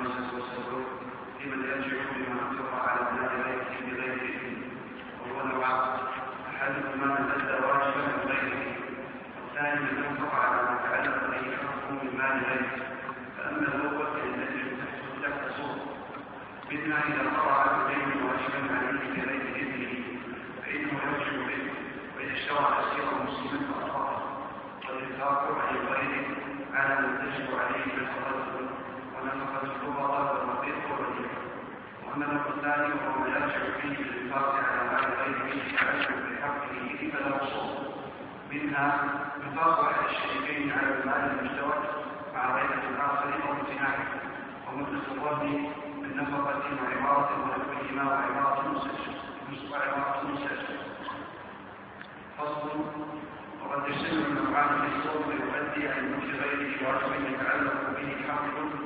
الخمسة والسبعون لمن يرجع بما انفق على مال غيره بغير إثم وهو نوعان أحدهما من أدى واجبا من والثاني من انفق على ما تعلق به حقه من مال غيره فأما الأول فالذي تحت تحت صور منها إذا قرأ على دين واجبا عليه بغير إذنه فإنه يرجع به وإذا اشترى تسير مسلما فأخطأ والإنفاق عن غيره على من تجب عليه نفقته ونفقة الفقراء والرقيق الأمر الثاني وهو ما يرجع فيه بالإنفاق على مال غيره يتعلق بحقه فلا وصول منها إنفاق أحد الشريكين على المال المشترك مع غيرة الآخر أو امتناعه ومثل الظن بالنفقة وعمارة ونحوهما وعمارة مسجد وعمارة مسجد فصل وقد يجتمع النوعان في الصوم ويؤدي عن ملك غيره واجب يتعلق به حق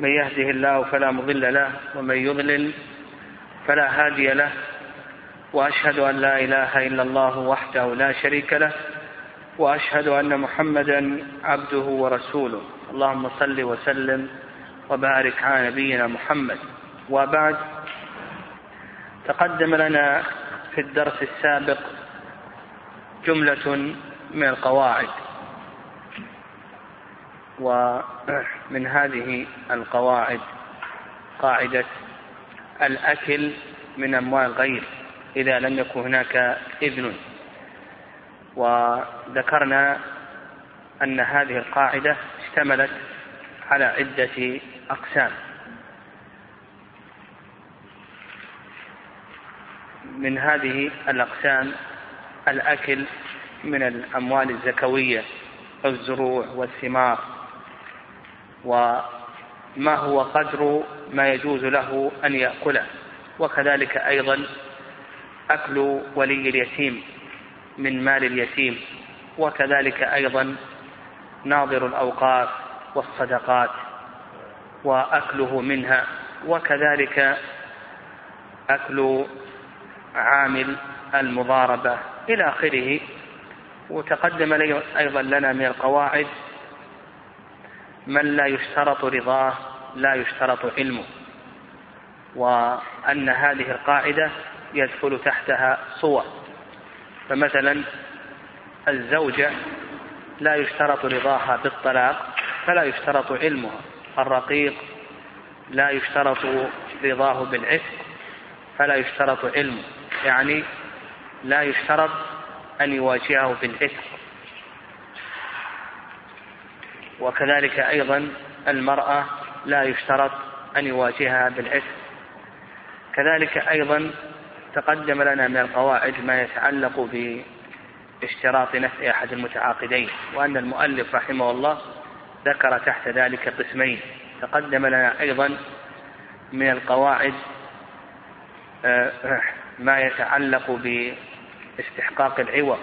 من يهده الله فلا مضل له ومن يضلل فلا هادي له وأشهد أن لا إله إلا الله وحده لا شريك له وأشهد أن محمدا عبده ورسوله. اللهم صل وسلم وبارك على نبينا محمد. وبعد تقدم لنا في الدرس السابق جملة من القواعد. ومن هذه القواعد قاعدة الأكل من أموال غير إذا لم يكن هناك إذن وذكرنا أن هذه القاعدة اشتملت على عدة أقسام. من هذه الأقسام الأكل من الأموال الزكوية الزروع والثمار. وما هو قدر ما يجوز له أن يأكله. وكذلك أيضا أكل ولي اليتيم من مال اليتيم. وكذلك أيضا ناظر الأوقاف والصدقات وأكله منها. وكذلك أكل عامل المضاربة. إلى آخره. وتقدم أيضا لنا من القواعد من لا يشترط رضاه لا يشترط علمه وأن هذه القاعدة يدخل تحتها صور. فمثلا الزوجة لا يشترط رضاها بالطلاق فلا يشترط علمها الرقيق لا يشترط رضاه بالعتق فلا يشترط علمه يعني لا يشترط أن يواجهه بالعتق. وكذلك أيضا المرأة لا يشترط أن يواجهها بالعتق. كذلك أيضا تقدم لنا من القواعد ما يتعلق باشتراط نفع أحد المتعاقدين وأن المؤلف رحمه الله ذكر تحت ذلك قسمين. تقدم لنا أيضا من القواعد ما يتعلق باستحقاق العوض.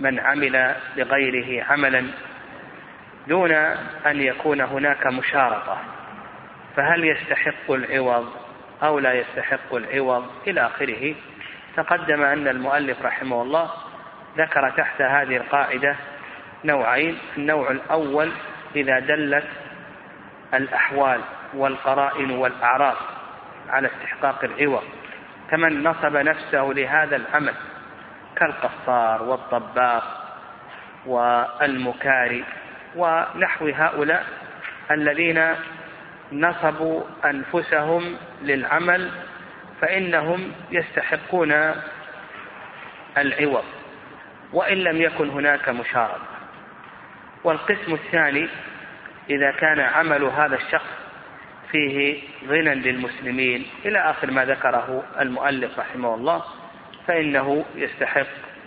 من عمل لغيره عملا دون أن يكون هناك مشارطة فهل يستحق العوض أو لا يستحق العوض؟ إلى آخره. تقدم أن المؤلف رحمه الله ذكر تحت هذه القاعدة نوعين. النوع الأول إذا دلت الأحوال والقرائن والأعراض على استحقاق العوض كمن نصب نفسه لهذا العمل كالقصار والطباخ والمكاري ونحو هؤلاء الذين نصبوا أنفسهم للعمل فإنهم يستحقون العوض وإن لم يكن هناك مشاركة. والقسم الثاني إذا كان عمل هذا الشخص فيه غنى للمسلمين إلى آخر ما ذكره المؤلف رحمه الله فإنه يستحق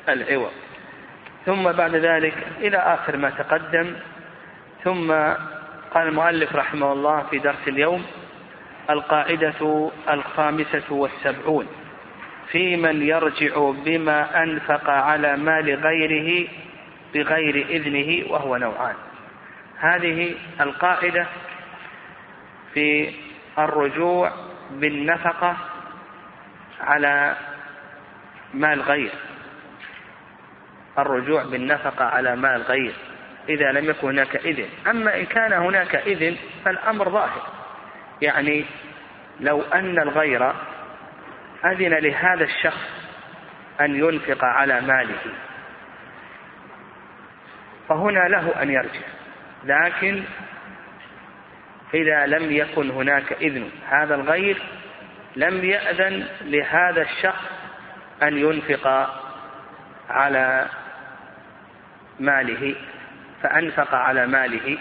العوض. ثم بعد ذلك إلى آخر ما تقدم ثم قال المؤلف رحمه الله في درس اليوم القاعدة الخامسة والسبعون في من يرجع بما أنفق على مال غيره بغير إذنه وهو نوعان. هذه القاعدة في الرجوع بالنفقة على مال غير. الرجوع بالنفقة على مال غير. إذا لم يكن هناك إذن. أما إن كان هناك إذن فالأمر ظاهر. يعني لو أن الغير أذن لهذا الشخص أن ينفق على ماله فهنا له أن يرجع. لكن إذا لم يكن هناك إذن هذا الغير لم يأذن لهذا الشخص أن ينفق على ماله. فأنفق على ماله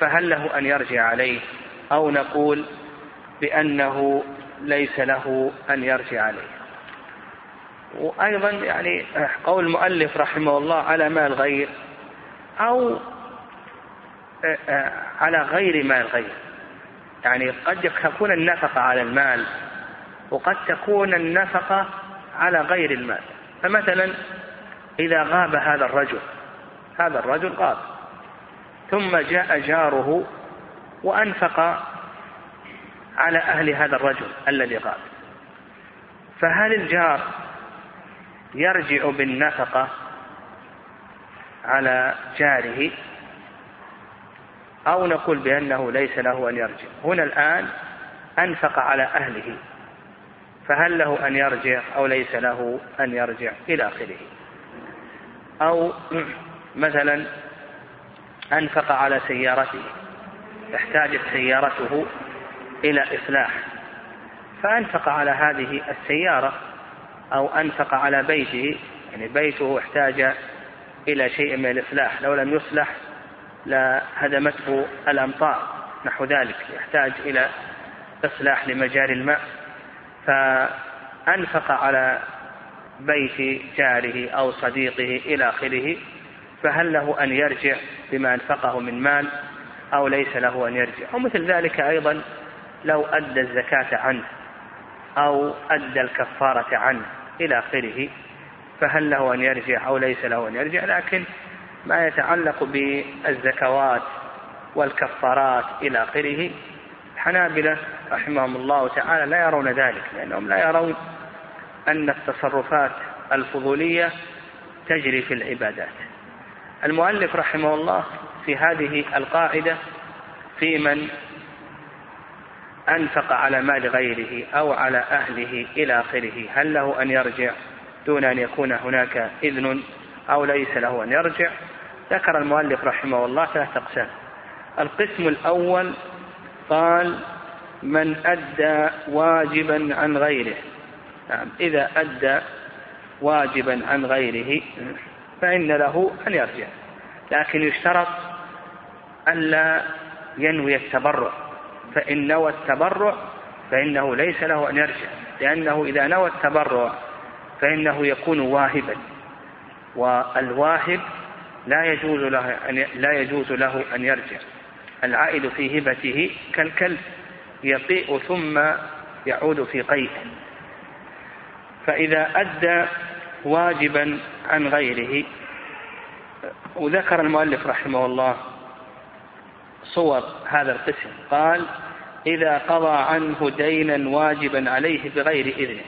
فهل له أن يرجع عليه؟ أو نقول بأنه ليس له أن يرجع عليه. وأيضا يعني قول المؤلف رحمه الله على مال غير أو على غير مال غير. يعني قد تكون النفقة على المال وقد تكون النفقة على غير المال. فمثلا إذا غاب هذا الرجل هذا الرجل غاب. ثم جاء جاره وأنفق على أهل هذا الرجل الذي غاب فهل الجار يرجع بالنفقة على جاره؟ أو نقول بأنه ليس له أن يرجع. هنا الآن أنفق على أهله. فهل له أن يرجع أو ليس له أن يرجع؟ إلى آخره. أو مثلا أنفق على سيارته احتاجت سيارته إلى إصلاح. فأنفق على هذه السيارة أو أنفق على بيته يعني بيته احتاج إلى شيء من الإصلاح. لو لم يصلح لهدمته الأمطار نحو ذلك يحتاج إلى إصلاح لمجاري الماء. فأنفق على بيت جاره أو صديقه إلى آخره فهل له أن يرجع بما أنفقه من مال أو ليس له أن يرجع. ومثل ذلك أيضا لو أدى الزكاة عنه أو أدى الكفارة عنه إلى آخره فهل له أن يرجع أو ليس له أن يرجع؟ لكن ما يتعلق بالزكوات والكفارات إلى آخره الحنابلة رحمهم الله تعالى لا يرون ذلك لأنهم لا يرون أن التصرفات الفضولية تجري في العبادات. المؤلف رحمه الله في هذه القاعدة في من أنفق على مال غيره أو على أهله إلى آخره. هل له أن يرجع دون أن يكون هناك إذن أو ليس له أن يرجع؟ ذكر المؤلف رحمه الله ثلاثة أقسام. القسم الأول قال من أدى واجبا عن غيره. نعم إذا أدى واجبا عن غيره فإن له أن يرجع. لكن يشترط ألا ينوي التبرع. فإن نوى التبرع فإنه ليس له أن يرجع. لأنه إذا نوى التبرع فإنه يكون واهبا. والواهب لا يجوز له أن لا يجوز له أن يرجع. العائد في هبته كالكلب. يقيء ثم يعود في قيء فإذا أدى واجبا عن غيره. وذكر المؤلف رحمه الله صور هذا القسم. قال إذا قضى عنه دينا واجبا عليه بغير إذنه.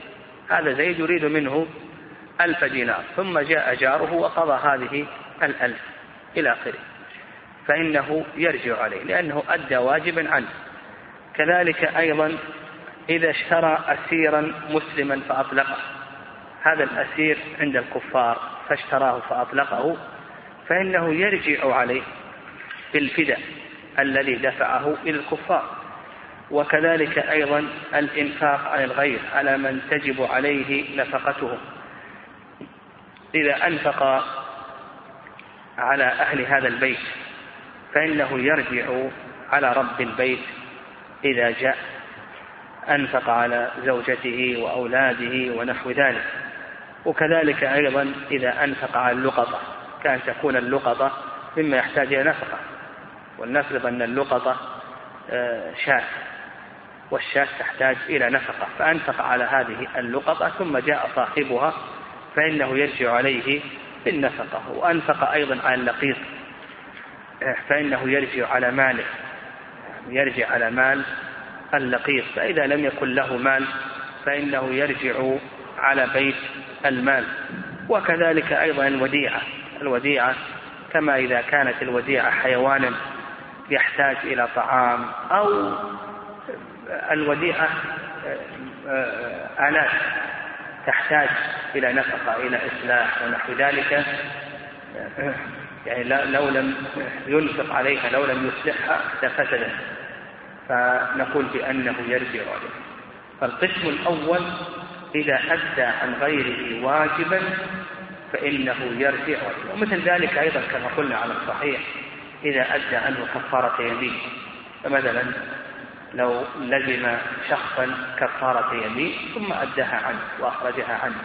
هذا زيد يريد منه ألف دينار. ثم جاء جاره وقضى هذه الألف إلى آخره. فإنه يرجع عليه لأنه أدى واجبا عنه. كذلك أيضا إذا اشترى أسيرا مسلما فأطلقه. هذا الأسير عند الكفار فاشتراه فأطلقه فإنه يرجع عليه بالفداء الذي دفعه إلى الكفار. وكذلك أيضا الإنفاق على الغير على من تجب عليه نفقته. إذا أنفق على أهل هذا البيت فإنه يرجع على رب البيت إذا جاء أنفق على زوجته وأولاده ونحو ذلك. وكذلك أيضا إذا أنفق على اللقطة كأن تكون اللقطة مما يحتاج إلى نفقة. ولنفرض أن اللقطة آه، شاة والشاة تحتاج إلى نفقة. فأنفق على هذه اللقطة ثم جاء صاحبها فإنه يرجع عليه بالنفقة. وأنفق أيضا على اللقيط فإنه يرجع على ماله يرجع على مال اللقيط. فإذا لم يكن له مال فإنه يرجع على بيت المال وكذلك أيضا الوديعة. الوديعة كما إذا كانت الوديعة حيوانا يحتاج إلى طعام أو الوديعة آلات تحتاج إلى نفقة إلى إصلاح ونحو ذلك. يعني لو لم ينفق عليها لو لم يصلحها لفسدت. فنقول بأنه يرجع عليه فالقسم الأول إذا أدى عن غيره واجبا فإنه يرجع. ومثل ذلك أيضا كما قلنا على الصحيح إذا أدى عنه كفارة يمين. فمثلا لو لزم شخصا كفارة يمين ثم أداها عنه وأخرجها عنه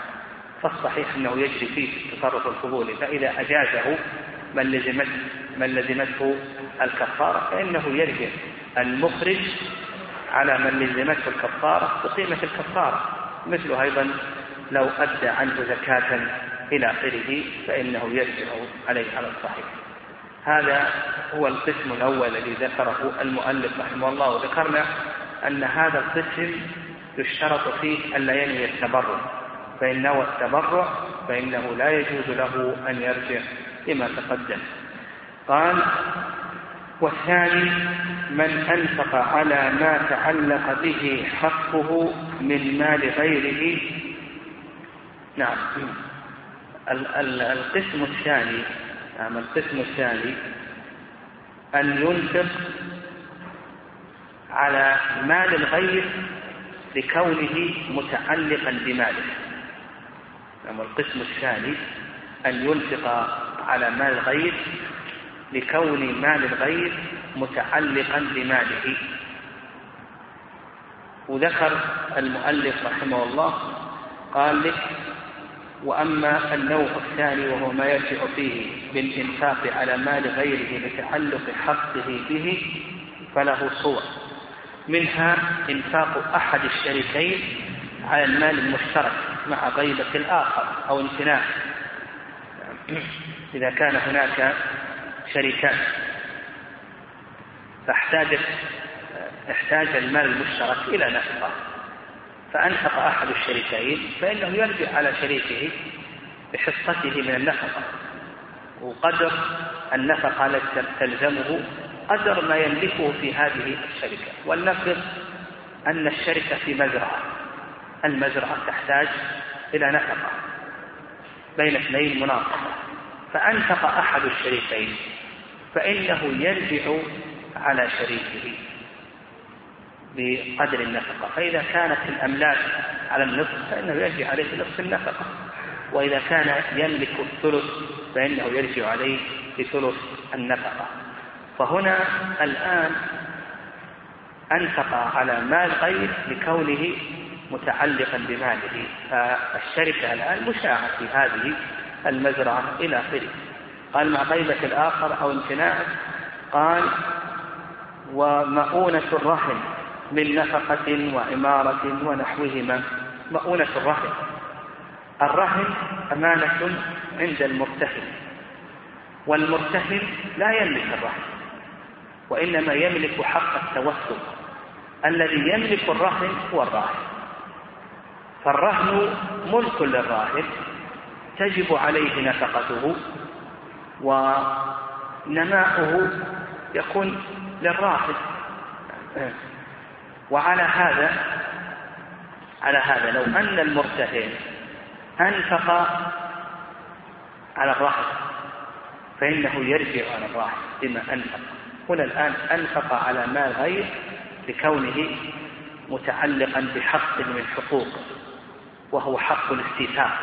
فالصحيح أنه يجري فيه التصرف الفضولي فإذا أجازه من لزمته من لزمته الكفارة فإنه يرجع المخرج على من لزمته الكفارة بقيمة الكفارة. مثل أيضا لو أدى عنه زكاة إلى آخره فإنه يرجع عليه على الصحيح. هذا هو القسم الأول الذي ذكره المؤلف رحمه الله. وذكرنا أن هذا القسم يشترط فيه ألا ينوي التبرع. فإن نوى التبرع فإنه لا يجوز له أن يرجع لما تقدم. قال والثاني من أنفق على ما تعلق به حقه من مال غيره. نعم. القسم الثاني نعم القسم الثاني أن ينفق على مال الغير لكونه متعلقا بماله. نعم القسم الثاني أن ينفق على مال الغير لكون مال الغير متعلقا بماله. وذكر المؤلف رحمه الله قال لك وأما النوع الثاني وهو ما يرجع فيه بالإنفاق على مال غيره لتعلق حقه به فله صور. منها إنفاق أحد الشريكين على المال المشترك مع غيبة الآخر أو امتناع. إذا كان هناك شريكان فاحتاجت احتاج المال المشترك إلى نفقة. فأنفق أحد الشريكين فإنه يرجع على شريكه بحصته من النفقة. وقدر النفقة التي تلزمه قدر ما يملكه في هذه الشركة. ولنفرض أن الشركة في مزرعة. المزرعة تحتاج إلى نفقة بين اثنين مناقصة فأنفق أحد الشريكين فإنه يرجع على شريكه بقدر النفقة. فإذا كانت الأملاك على النصف فإنه يرجع عليه بنصف النفقة. وإذا كان يملك الثلث فإنه يرجع عليه بثلث النفقة. فهنا الآن أنفق على مال غير لكونه متعلقا بماله. فالشركة الآن مشاعة في هذه المزرعة إلى آخره. قال مع غيبة الآخر أو امتناعه قال ومؤونة الرهن من نفقة وعمارة ونحوهما. مؤونة الرهن الرهن أمانة عند المرتهن. والمرتهن لا يملك الرهن وإنما يملك حق التوسل. الذي يملك الرهن هو الراهن فالرهن ملك للراهن تجب عليه نفقته. ونماؤه يكون للراهن وعلى هذا على هذا لو أن المرتهن أنفق على الراهن فإنه يرجع على الراهن بما أنفق. هنا الآن أنفق على مال غير لكونه متعلقا بحق من حقوقه وهو حق الاستيثاق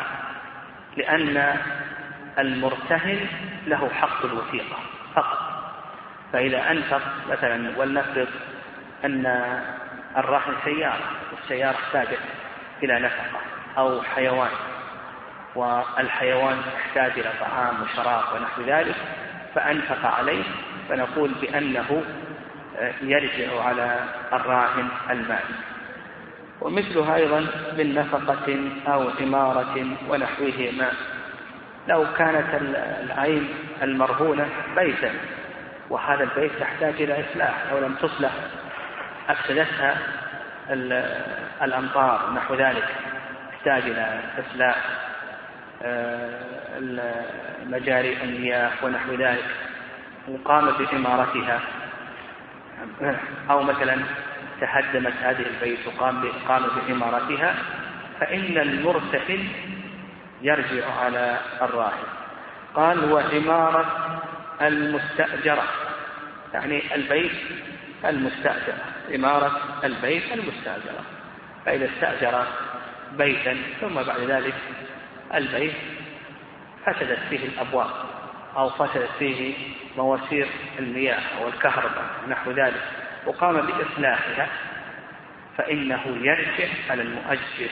لأن المرتهن له حق الوثيقة فقط. فإذا أنفق مثلا ولنفرض أن الراهن سيارة والسيارة احتاجت إلى نفقة أو حيوان والحيوان يحتاج إلى طعام وشراب ونحو ذلك فأنفق عليه فنقول بأنه يرجع على الراهن المال ومثلها أيضا من نفقة أو عمارة ونحوهما. لو كانت العين المرهونة بيتا وهذا البيت يحتاج إلى إصلاح أو لم تصلح أفسدتها الأمطار نحو ذلك تحتاج إلى إصلاح آه، مجاري المياه ونحو ذلك وقام بعمارتها أو مثلا تهدمت هذه البيت وقام قام بعمارتها فإن المرتهن يرجع على الراهن قال وعمارة المستأجرة. يعني البيت المستأجرة. عمارة البيت المستأجرة. فإذا استأجر بيتا ثم بعد ذلك البيت فسدت فيه الأبواب أو فسدت فيه مواسير المياه أو الكهرباء نحو ذلك وقام بإصلاحها فإنه يرجع على المؤجر.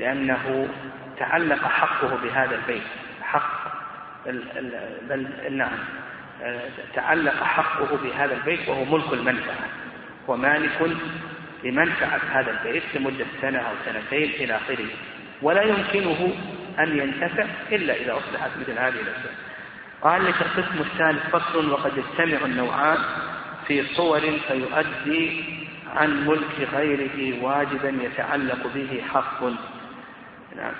لأنه تعلق حقه بهذا البيت حق بل نعم تعلق حقه بهذا البيت وهو ملك المنفعة ومالك لمنفعة هذا البيت لمدة سنة أو سنتين إلى آخره ولا يمكنه أن ينتفع إلا إذا أصلحت مثل هذه الأشياء. قال لك القسم الثالث فصل وقد يجتمع النوعان في صور فيؤدي عن ملك غيره واجبا يتعلق به حق. نعم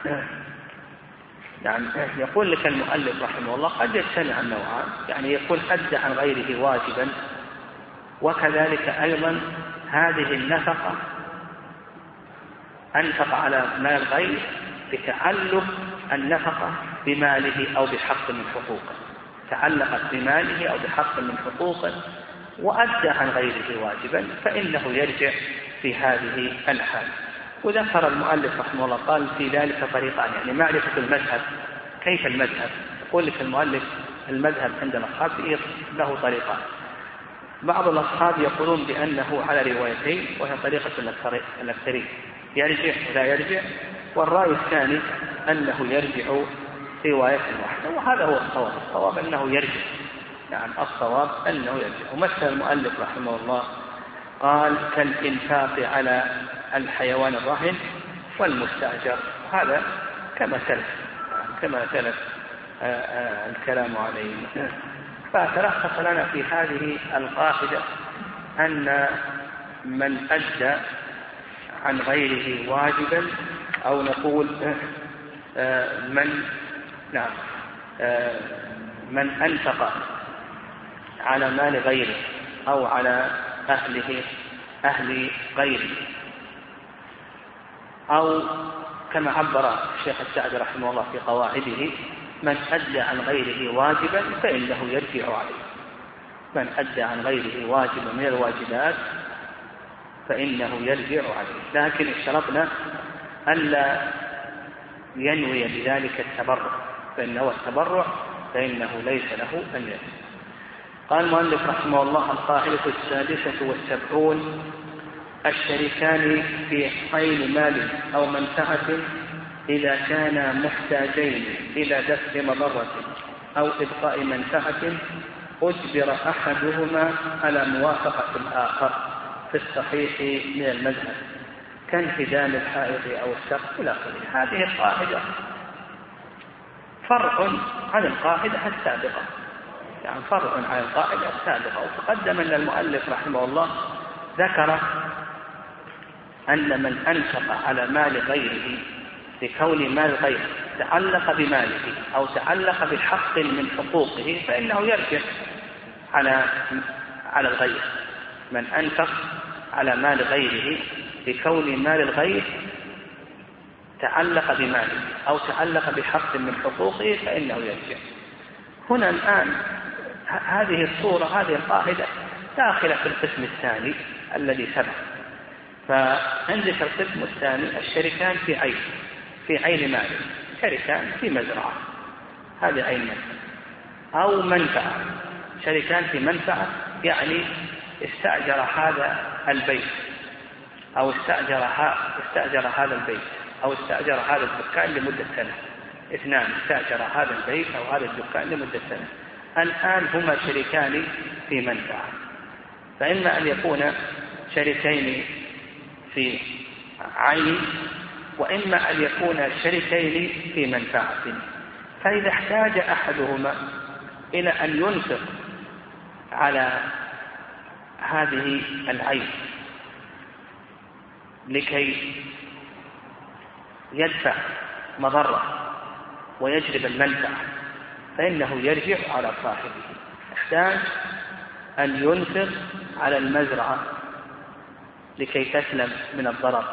نعم يقول لك المؤلف رحمه الله قد يجتمع النوعان يعني يكون أدى عن غيره واجبا وكذلك أيضا هذه النفقة أنفق على مال غير بتعلق النفقة بماله أو بحق من حقوقه. تعلقت بماله أو بحق من حقوقه وأدى عن غيره واجبا فإنه يرجع في هذه الحال وذكر المؤلف رحمه الله قال في ذلك طريقان يعني معرفة المذهب. كيف المذهب؟ يقول لك المؤلف المذهب عند الأصحاب له طريقان. بعض الأصحاب يقولون بأنه على روايتين وهي طريقة الأكثرين. يرجع ولا يرجع؟ والرأي الثاني أنه يرجع رواية واحدة وهذا هو الصواب. الصواب أنه يرجع. نعم الصواب أنه يرجع. ومثل المؤلف رحمه الله قال كالإنفاق على الحيوان الرهن والمستأجر. هذا كما سلف كما سلف آه، آه، الكلام عليه. فتلخص لنا في هذه القاعدة أن من أدى عن غيره واجبا أو نقول آه، من نعم من أنفق على مال غيره أو على أهله أهل غيره. أو كما عبر الشيخ السعدي رحمه الله في قواعده من أدى عن غيره واجبا فإنه يرجع عليه. من أدى عن غيره واجبا من الواجبات فإنه يرجع عليه. لكن اشترطنا ألا ينوي بذلك التبرع فإنه التبرع فإنه ليس له أن يرجع. قال المؤلف رحمه الله القاعدة السادسة والسبعون الشريكان في حين مال أو منفعة إذا كانا محتاجين إلى دفع مضرة أو إبقاء منفعة أجبر أحدهما على موافقة الآخر في الصحيح من المذهب. كانهدام الحائط أو السقف إلى آخره. هذه القاعدة فرع عن القاعدة السابقة. يعني فرع عن القاعدة السابقة. وتقدم أن المؤلف رحمه الله ذكر أن من أنفق على مال غيره لكون مال غيره تعلق بماله أو تعلق بحق من حقوقه فإنه يرجع على على الغير. من أنفق على مال غيره لكون مال الغير تعلق بماله أو تعلق بحق من حقوقه فإنه يرجع. هنا الآن هذه الصورة هذه القاعدة داخلة في القسم الثاني الذي سبق. فعندك القسم الثاني الشركان في عين في عين مال شركان في مزرعة هذه عين منفعة. أو منفعة شركان في منفعة يعني استأجر هذا البيت أو استأجر استأجر هذا البيت أو استأجر هذا الدكان لمدة سنة. اثنان استأجر هذا البيت أو هذا الدكان لمدة سنة. الآن هما شريكان في منفعة. فإما أن يكون شريكين في عين وإما أن يكون شريكين في منفعة. فإذا احتاج أحدهما إلى أن ينفق على هذه العين لكي يدفع مضرة ويجلب المنفعة فإنه يرجع على صاحبه. يحتاج أن ينفق على المزرعة لكي تسلم من الضرر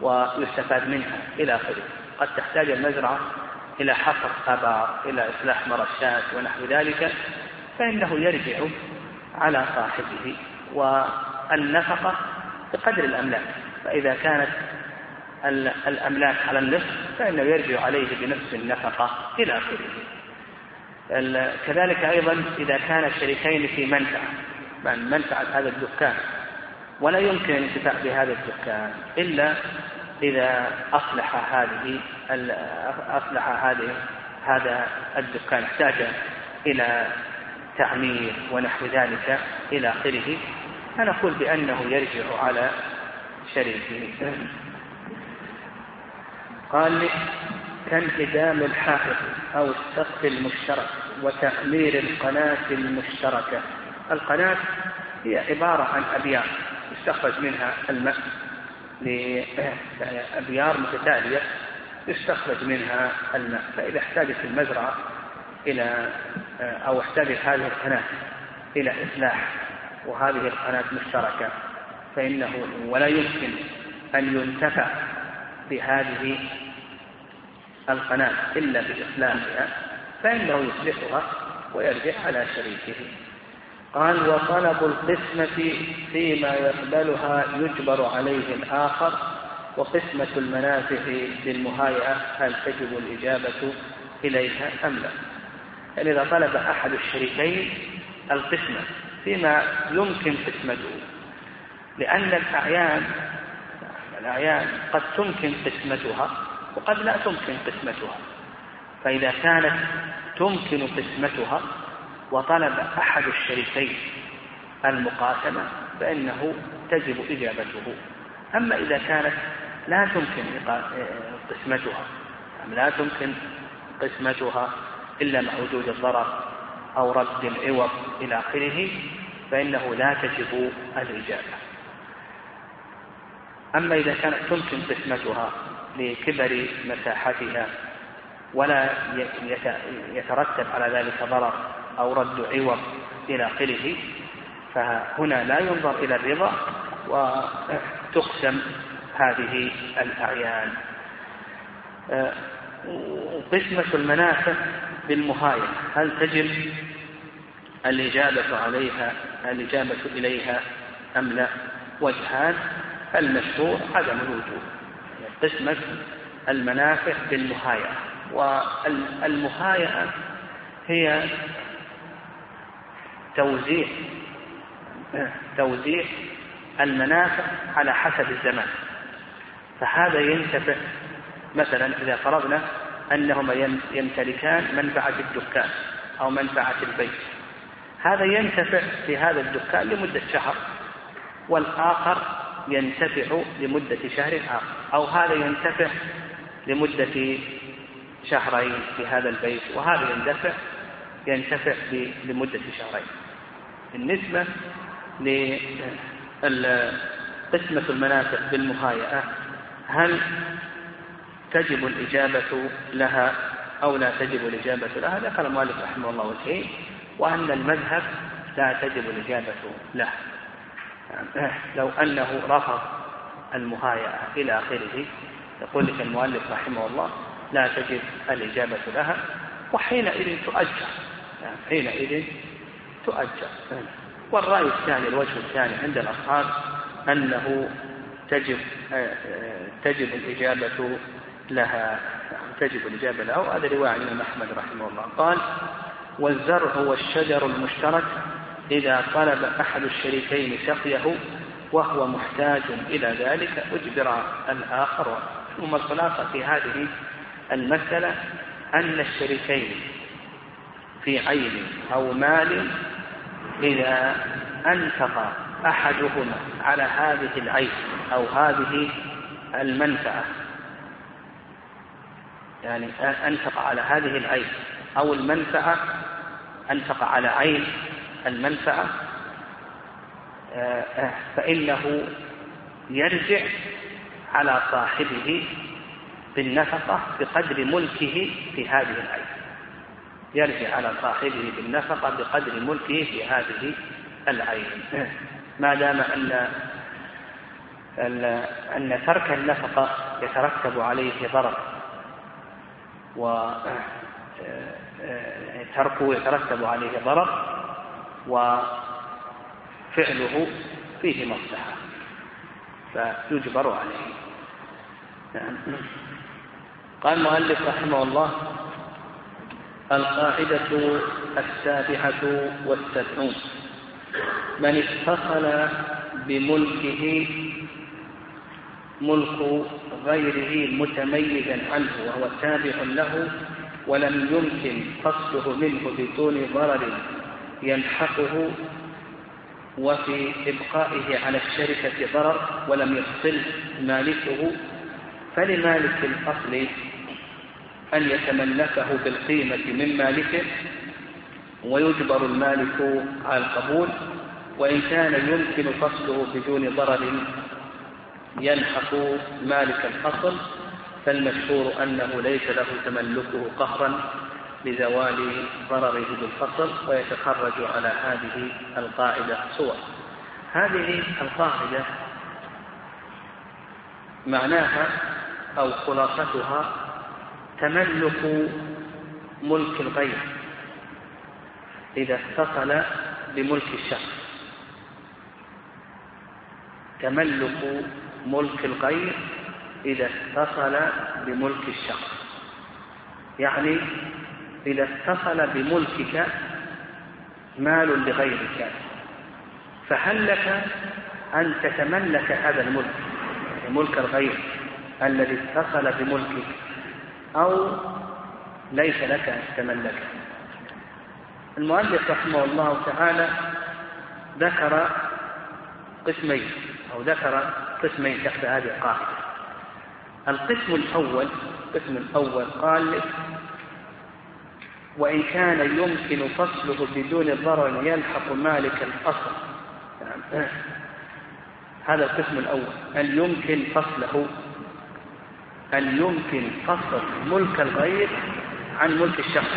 ويستفاد منها إلى آخره. قد تحتاج المزرعة إلى حفر آبار إلى إصلاح مرشات ونحو ذلك فإنه يرجع على صاحبه والنفقة بقدر الأملاك. فإذا كانت الأملاك على النصف فإنه يرجع عليه بنفس النفقة إلى آخره. كذلك أيضا إذا كان الشريكين في منفعة منفعة هذا الدكان ولا يمكن الانتفاع بهذا الدكان إلا إذا أصلح هذه أصلح هذه هذا الدكان احتاج إلى تعمير ونحو ذلك إلى آخره. فنقول بأنه يرجع على شريكه. قال كانهدام الحائط أو السقف المشترك وتأمير القناة المشتركة. القناة هي عبارة عن أبيار يستخرج منها الماء لأبيار متتالية يستخرج منها الماء. فإذا احتاجت المزرعة إلى أو احتاجت هذه القناة إلى إصلاح وهذه القناة مشتركة فإنه ولا يمكن أن ينتفع بهذه القناة إلا بإصلاحها فإنه يصلحها ويرجع على شريكه. قال وطلب القسمة فيما يقبلها يجبر عليه الآخر وقسمة المنافع بالمهايئة هل تجب الإجابة إليها أم لا؟ يعني إذا طلب أحد الشريكين القسمة فيما يمكن قسمته لأن الأعيان الأعيان قد تمكن قسمتها وقد لا تمكن قسمتها فإذا كانت تمكن قسمتها وطلب أحد الشريكين المقاسمة فإنه تجب إجابته. أما إذا كانت لا تمكن قسمتها لا تمكن قسمتها إلا مع وجود الضرر أو رد العوض إلى آخره فإنه لا تجب الإجابة. أما إذا كانت تمكن قسمتها لكبر مساحتها ولا يترتب على ذلك ضرر أو رد عوض إلى آخره فهنا لا ينظر إلى الرضا وتقسم هذه الأعيان. آه، قسمة المنافع بالمهاية هل تجب الإجابة عليها الإجابة إليها أم لا؟ وجهان. المشهور عدم الوجوب قسمة المنافع بالمهاية والمهاية هي توزيع. توزيع المنافع على حسب الزمان. فهذا ينتفع. مثلا إذا فرضنا أنهما يمتلكان منفعة الدكان أو منفعة البيت. هذا ينتفع في هذا الدكان لمدة شهر والآخر ينتفع لمدة شهر آخر أو هذا ينتفع لمدة شهرين في هذا البيت وهذا يندفع ينتفع لمدة شهرين. بالنسبة لقسمة المنافع بالمهايئة هل تجب الإجابة لها أو لا تجب الإجابة لها؟ ذكر المؤلف رحمه الله وجهين وأن المذهب لا تجب الإجابة له. لو أنه رفض المهايئة إلى آخره يقول لك المؤلف رحمه الله لا تجب الإجابة لها وحينئذ تؤجر. يعني حينئذ تؤجر والرأي الثاني الوجه الثاني عند الأصحاب أنه تجب تجب الإجابة لها تجب الإجابة لها. وهذا رواية عن الإمام أحمد رحمه الله. قال والزرع والشجر المشترك إذا طلب أحد الشريكين سقيه وهو محتاج إلى ذلك أجبر الآخر. ثم الخلاصة في هذه المسألة أن الشريكين في عين أو مال إذا أنفق أحدهما على هذه العين أو هذه المنفعة يعني أنفق على هذه العين أو المنفعة أنفق على عين المنفعة آه، فإنه يرجع على صاحبه بالنفقة بقدر ملكه في هذه العين يرجع على صاحبه بالنفقة بقدر ملكه في هذه العين. ما دام أن أن ترك النفقة يترتب عليه ضرر وتركه يترتب عليه ضرر وفعله فيه مصلحة فيجبر عليه. نعم. قال المؤلف رحمه الله القاعدة السابعة والسبعون من اتصل بملكه ملك غيره متميزا عنه وهو تابع له ولم يمكن فصله منه بدون ضرر يلحقه وفي إبقائه على الشركة ضرر ولم يفصل مالكه فلمالك الأصل أن يتملكه بالقيمة من مالكه ويجبر المالك على القبول وإن كان يمكن فصله بدون ضرر يلحق مالك الأصل فالمشهور أنه ليس له تملكه قهرا لزوال ضرره بالفصل ويتخرج على هذه القاعدة صور هذه القاعدة معناها أو خلاصتها تملك ملك الغير إذا اتصل بملك الشخص. تملك ملك الغير إذا اتصل بملك الشخص. يعني إذا اتصل بملكك مال لغيرك فهل لك أن تتملك هذا الملك ملك الغير الذي اتصل بملكك؟ أو ليس لك أن تتملكه المؤلف رحمه الله تعالى ذكر قسمين أو ذكر قسمين تحت هذه القاعدة. القسم الأول القسم الأول قال وإن كان يمكن فصله بدون ضرر يلحق مالك الأصل. يعني هذا القسم الأول أن يمكن فصله أن يمكن فصل ملك الغير عن ملك الشخص؟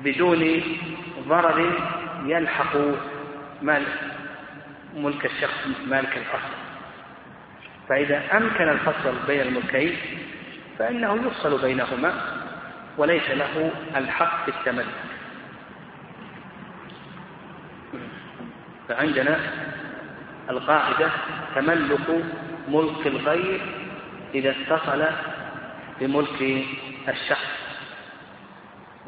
بدون ضرر يلحق مال ملك الشخص مالك الأصل فإذا أمكن الفصل بين الملكين فإنه يفصل بينهما وليس له الحق في التملك. فعندنا القاعدة تملك ملك الغير إذا اتصل بملك الشخص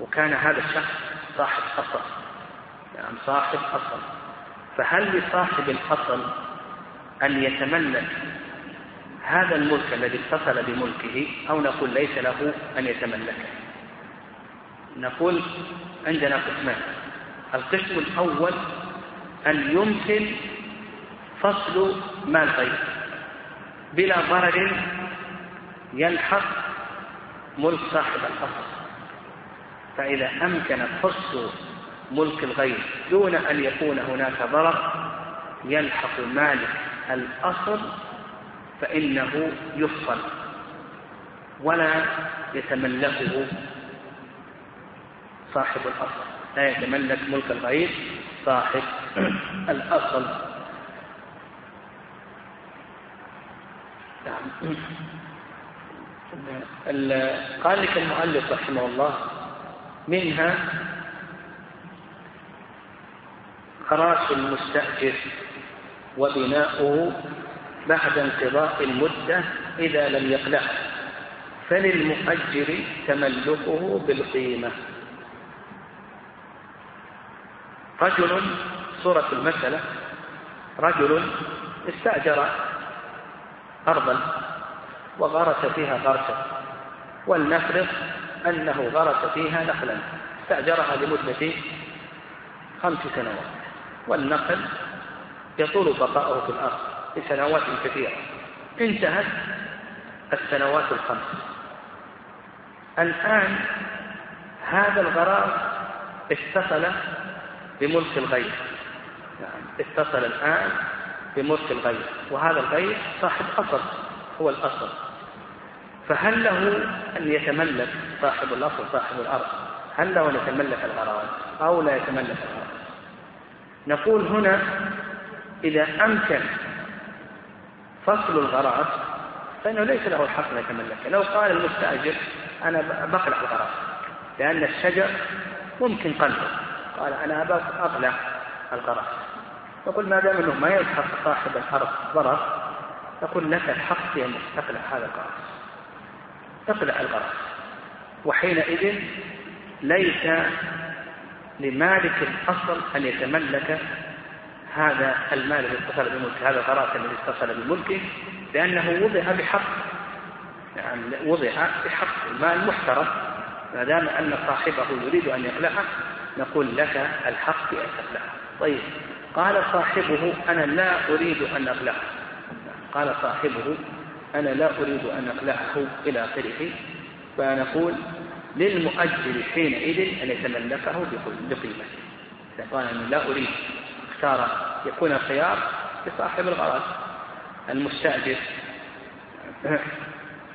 وكان هذا الشخص صاحب أصل يعني صاحب أصل. فهل لصاحب الأصل أن يتملك هذا الملك الذي اتصل بملكه أو نقول ليس له أن يتملكه؟ نقول عندنا قسمان. القسم الأول أن يمكن فصل مال غيره بلا ضرر يلحق ملك صاحب الأصل. فإذا أمكن فصل ملك الغير دون أن يكون هناك ضرر يلحق مالك الأصل فإنه يفصل ولا يتملكه صاحب الأصل. لا يتملك ملك الغير صاحب الأصل. نعم. قال لك المؤلف رحمه الله منها خراج المستأجر وبناؤه بعد انقضاء المدة إذا لم يقلع. فللمؤجر تملكه بالقيمة. رجل صورة المسألة رجل استأجر أرضا. وغرس فيها غرسا. ولنفرض أنه غرس فيها نخلا. استأجرها لمدة خمس سنوات. والنقل يطول بقاؤه في الأرض لسنوات كثيرة. انتهت السنوات الخمس. الآن هذا الغرار اتصل بملك الغير. نعم اتصل الآن بملك الغير. وهذا الغير صاحب أصل هو الأصل. فهل له أن يتملك صاحب الأصل صاحب الأرض؟ هل له أن يتملك الغرائز أو لا يتملك الغرائز؟ نقول هنا إذا أمكن فصل الغرائز فإنه ليس له الحق أن يتملكه لو قال المستأجر أنا بقلع الغرائز لأن الشجر ممكن قلبه. قال أنا أقلع الغرائز. نقول ما دام أنه ما يلحق صاحب الأرض ضرر نقول لك الحق في أن تقلع هذا الغرائز. تقلع الغرض. وحينئذ ليس لمالك الأصل أن يتملك هذا المال الذي اتصل بملكه هذا الغرض الذي اتصل بملكه لأنه وضع بحق. يعني وضع بحق المال محترم. ما دام أن صاحبه يريد أن يقلعه نقول لك الحق في أن تقلعه. طيب قال صاحبه أنا لا أريد أن أقلعه. قال صاحبه أنا لا أريد أن أقلعه إلى آخره فنقول للمؤجر حينئذ أن يتملكه بقيمته إذا قال أنا لا أريد اختار يكون الخيار لصاحب الغرض المستأجر.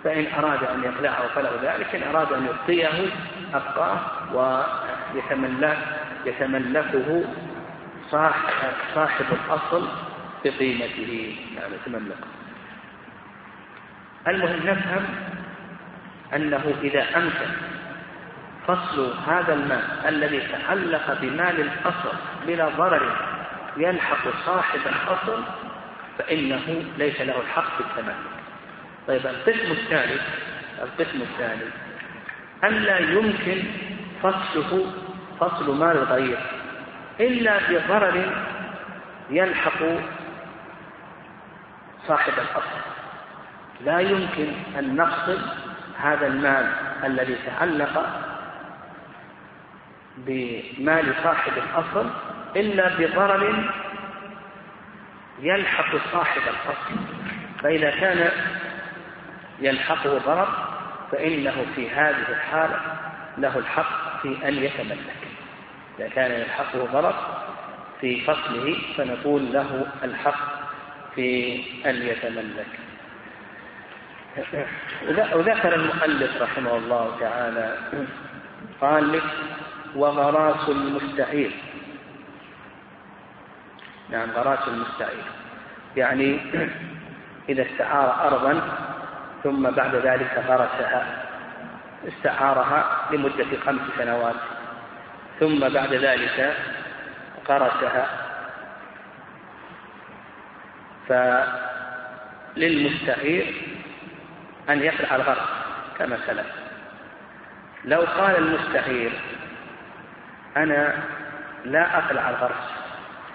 فإن أراد أن يقلعه فله ذلك إن أراد أن يبقيه أبقاه ويتملك يتملكه صاحب الأصل بقيمته. يعني يتملكه. المهم نفهم أنه إذا أمكن فصل هذا المال الذي تعلق بمال الأصل بلا ضرر يلحق صاحب الأصل فإنه ليس له الحق في التملك. طيب القسم الثالث القسم الثالث أن لا يمكن فصله فصل مال الغير إلا بضرر يلحق صاحب الأصل. لا يمكن أن نفصل هذا المال الذي تعلق بمال صاحب الأصل إلا بضرر يلحق صاحب الأصل. فإذا كان يلحقه ضرر فإنه في هذه الحالة له الحق في أن يتملك. إذا كان يلحقه ضرر في فصله فنقول له الحق في أن يتملك. وذكر المؤلف رحمه الله تعالى قال لك وغراس المستعير نعم غراس المستعير يعني إذا استعار أرضا ثم بعد ذلك غرسها استعارها لمدة خمس سنوات ثم بعد ذلك غرسها. فللمستعير أن يقلع الغرض كما سلف. لو قال المستعير أنا لا أقلع الغرس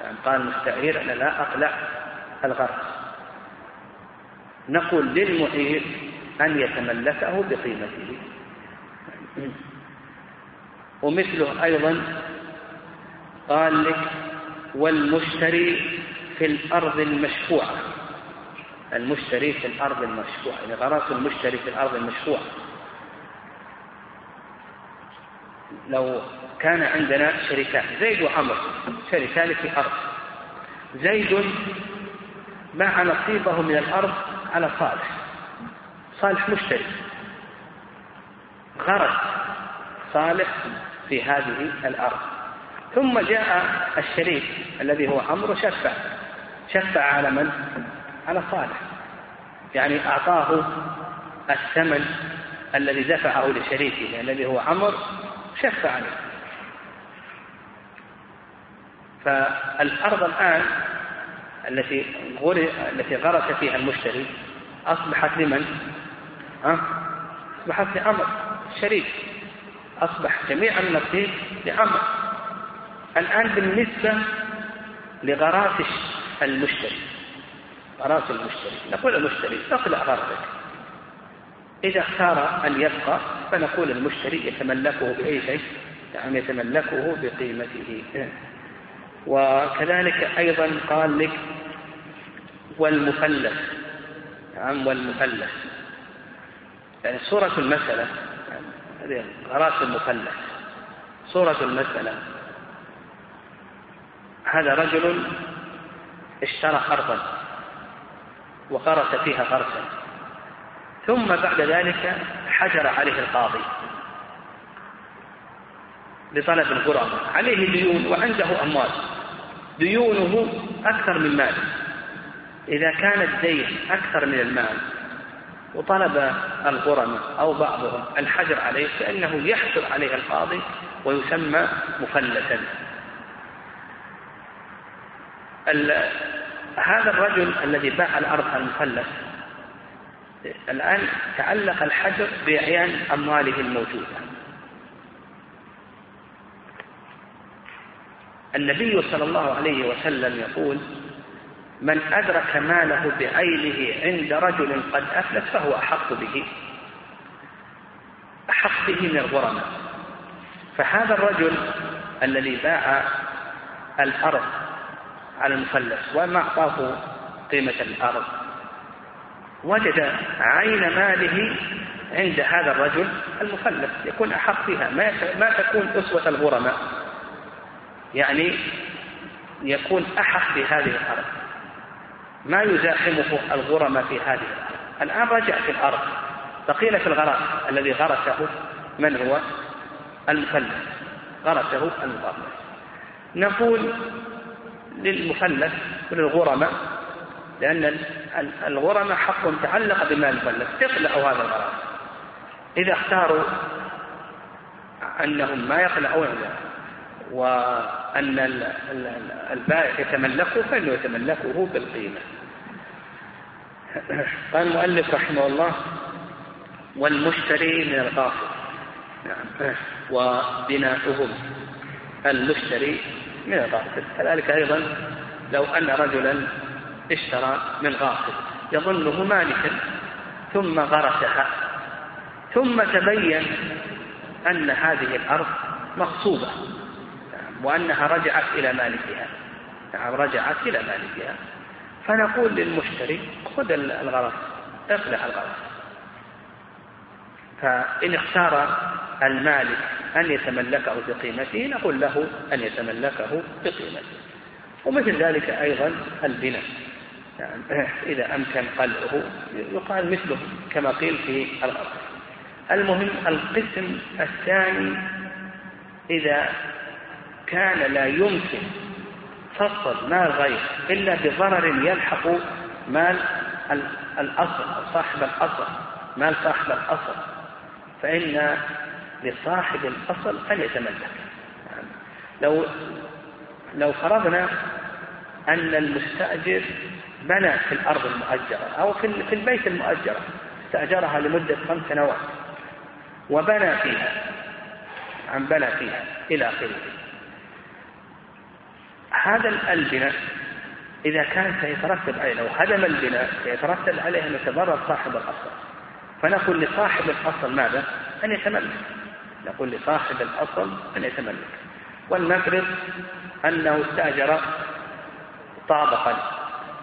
يعني قال المستعير أنا لا أقلع الغرس نقول للمعير أن يتملكه بقيمته. ومثله أيضا قال لك والمشتري في الأرض المشفوعة. المشتري في الأرض المشفوعة يعني غرس المشتري في الأرض المشفوعة لو كان عندنا شركات زيد وعمر شركان في أرض زيد باع نصيبه من الأرض على صالح. صالح مشتري. غرس صالح في هذه الأرض. ثم جاء الشريك الذي هو عمرو شفع. شفع على من؟ على صالح يعني أعطاه الثمن الذي دفعه لشريكه الذي هو عمر شف عليه فالأرض الآن التي التي غرس فيها المشتري أصبحت لمن؟ أه؟ أصبحت لعمر الشريك أصبح جميع النصيب لعمر الآن بالنسبة لغراس المشتري غراس المشتري. نقول المشتري اقلع غرضك إذا اختار أن يبقى فنقول المشتري يتملكه بأي شيء؟ يعني يتملكه بقيمته. وكذلك أيضا قال لك والمفلس. نعم والمفلس. يعني صورة المسألة هذه غراس المفلس. صورة المسألة. هذا رجل اشترى أرضا. وغرس فيها غرسا ثم بعد ذلك حجر عليه القاضي لطلب الغرماء عليه ديون وعنده أموال. ديونه أكثر من ماله إذا كان الدين أكثر من المال وطلب الغرماء أو بعضهم الحجر عليه فإنه يحجر عليه القاضي ويسمى مفلتا هذا الرجل الذي باع الأرض المفلس الآن تعلق الحجر بإعيان أمواله الموجودة. النبي صلى الله عليه وسلم يقول من أدرك ماله بعينه عند رجل قد أفلس فهو أحق به أحق به من الغرماء. فهذا الرجل الذي باع الأرض على المفلس وما أعطاه قيمة الأرض. وجد عين ماله عند هذا الرجل المفلس يكون أحق بها ما ما تكون أسوة الغرماء. يعني يكون أحق بهذه الأرض. ما يزاحمه الغرماء في هذه الأرض. الآن رجع في الأرض. بقينا في الغرس الذي غرسه من هو؟ المفلس غرسه المفلس نقول للمفلس وللغرماء لأن الغرماء حق تعلق بمال المفلس يقلعوا هذا الغرام؟ إذا اختاروا أنهم ما يقلعون وأن البائع يتملكه فإنه يتملكه بالقيمة. قال المؤلف رحمه الله والمشتري من الغاصب نعم. وبناؤهم المشتري من الغاصب كذلك أيضا لو أن رجلا اشترى من غاصب يظنه مالكا ثم غرسها ثم تبين أن هذه الأرض مغصوبة وأنها رجعت إلى مالكها. نعم رجعت إلى مالكها. فنقول للمشتري خذ الغرس اقلع الغرس. فإن اختار المالك أن يتملكه بقيمته نقول له أن يتملكه بقيمته. ومثل ذلك أيضا البناء. يعني إذا أمكن قلعه يقال مثله كما قيل في الغرس المهم القسم الثاني إذا كان لا يمكن فصل مال غير إلا بضرر يلحق مال الأصل أو صاحب الأصل مال صاحب الأصل فإن لصاحب الأصل أن يتملك. لو لو فرضنا أن المستأجر بنى في الأرض المؤجرة أو في في البيت المؤجرة استأجرها لمدة خمس سنوات وبنى فيها عن بنى فيها إلى آخره. هذا البناء إذا كان سيترتب عليه لو هدم البناء سيترتب عليه أن يتضرر صاحب الأصل. فنقول لصاحب الأصل ماذا؟ أن يتملك. نقول لصاحب الأصل أن يتملك. ولنفرض أنه استأجر طابقا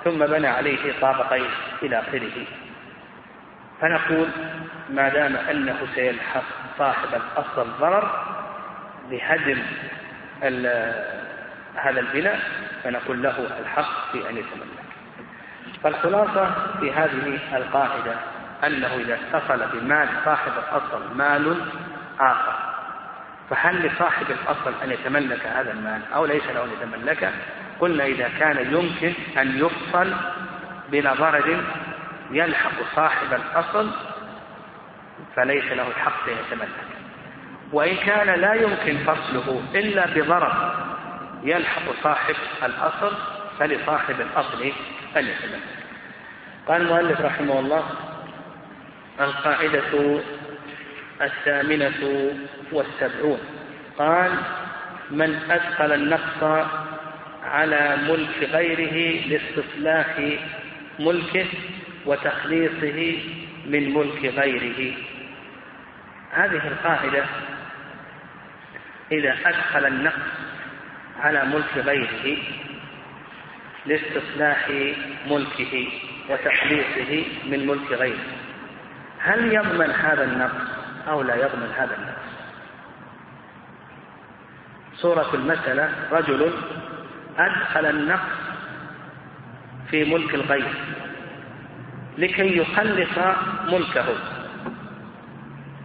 ثم بنى عليه طابقين إلى آخره. فنقول ما دام أنه سيلحق صاحب الأصل ضرر بهدم هذا البناء فنقول له الحق في أن يتملك. فالخلاصة في هذه القاعدة أنه إذا اتصل بمال صاحب الأصل مال آخر. فهل لصاحب الأصل أن يتملك هذا المال أو ليس له أن يتملكه قلنا إذا كان يمكن أن يفصل بلا ضرر يلحق صاحب الأصل فليس له الحق أن يتملك. وإن كان لا يمكن فصله إلا بضرر يلحق صاحب الأصل فلصاحب الأصل أن يتملك. قال المؤلف رحمه الله القاعدة الثامنة والسبعون. قال من أدخل النقص على ملك غيره لاستصلاح ملكه وتخليصه من ملك غيره. هذه القاعدة إذا أدخل النقص على ملك غيره لاستصلاح ملكه وتخليصه من ملك غيره. هل يضمن هذا النقص؟ أو لا يضمن هذا النقص صورة المسألة رجل أدخل النقص في ملك الغير لكي يخلص ملكه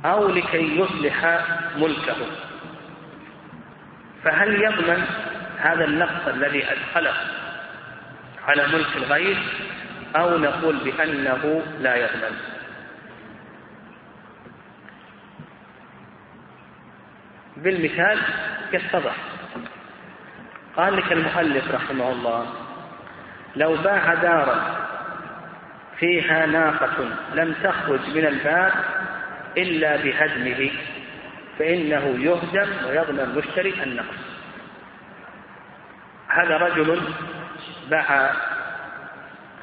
أو لكي يصلح ملكه. فهل يضمن هذا النقص الذي أدخله على ملك الغير أو نقول بأنه لا يضمن؟ بالمثال يتضح قال لك المؤلف رحمه الله لو باع دارا فيها ناقة لم تخرج من الباب إلا بهدمه فإنه يهدم ويضمن المشتري النقص. هذا رجل باع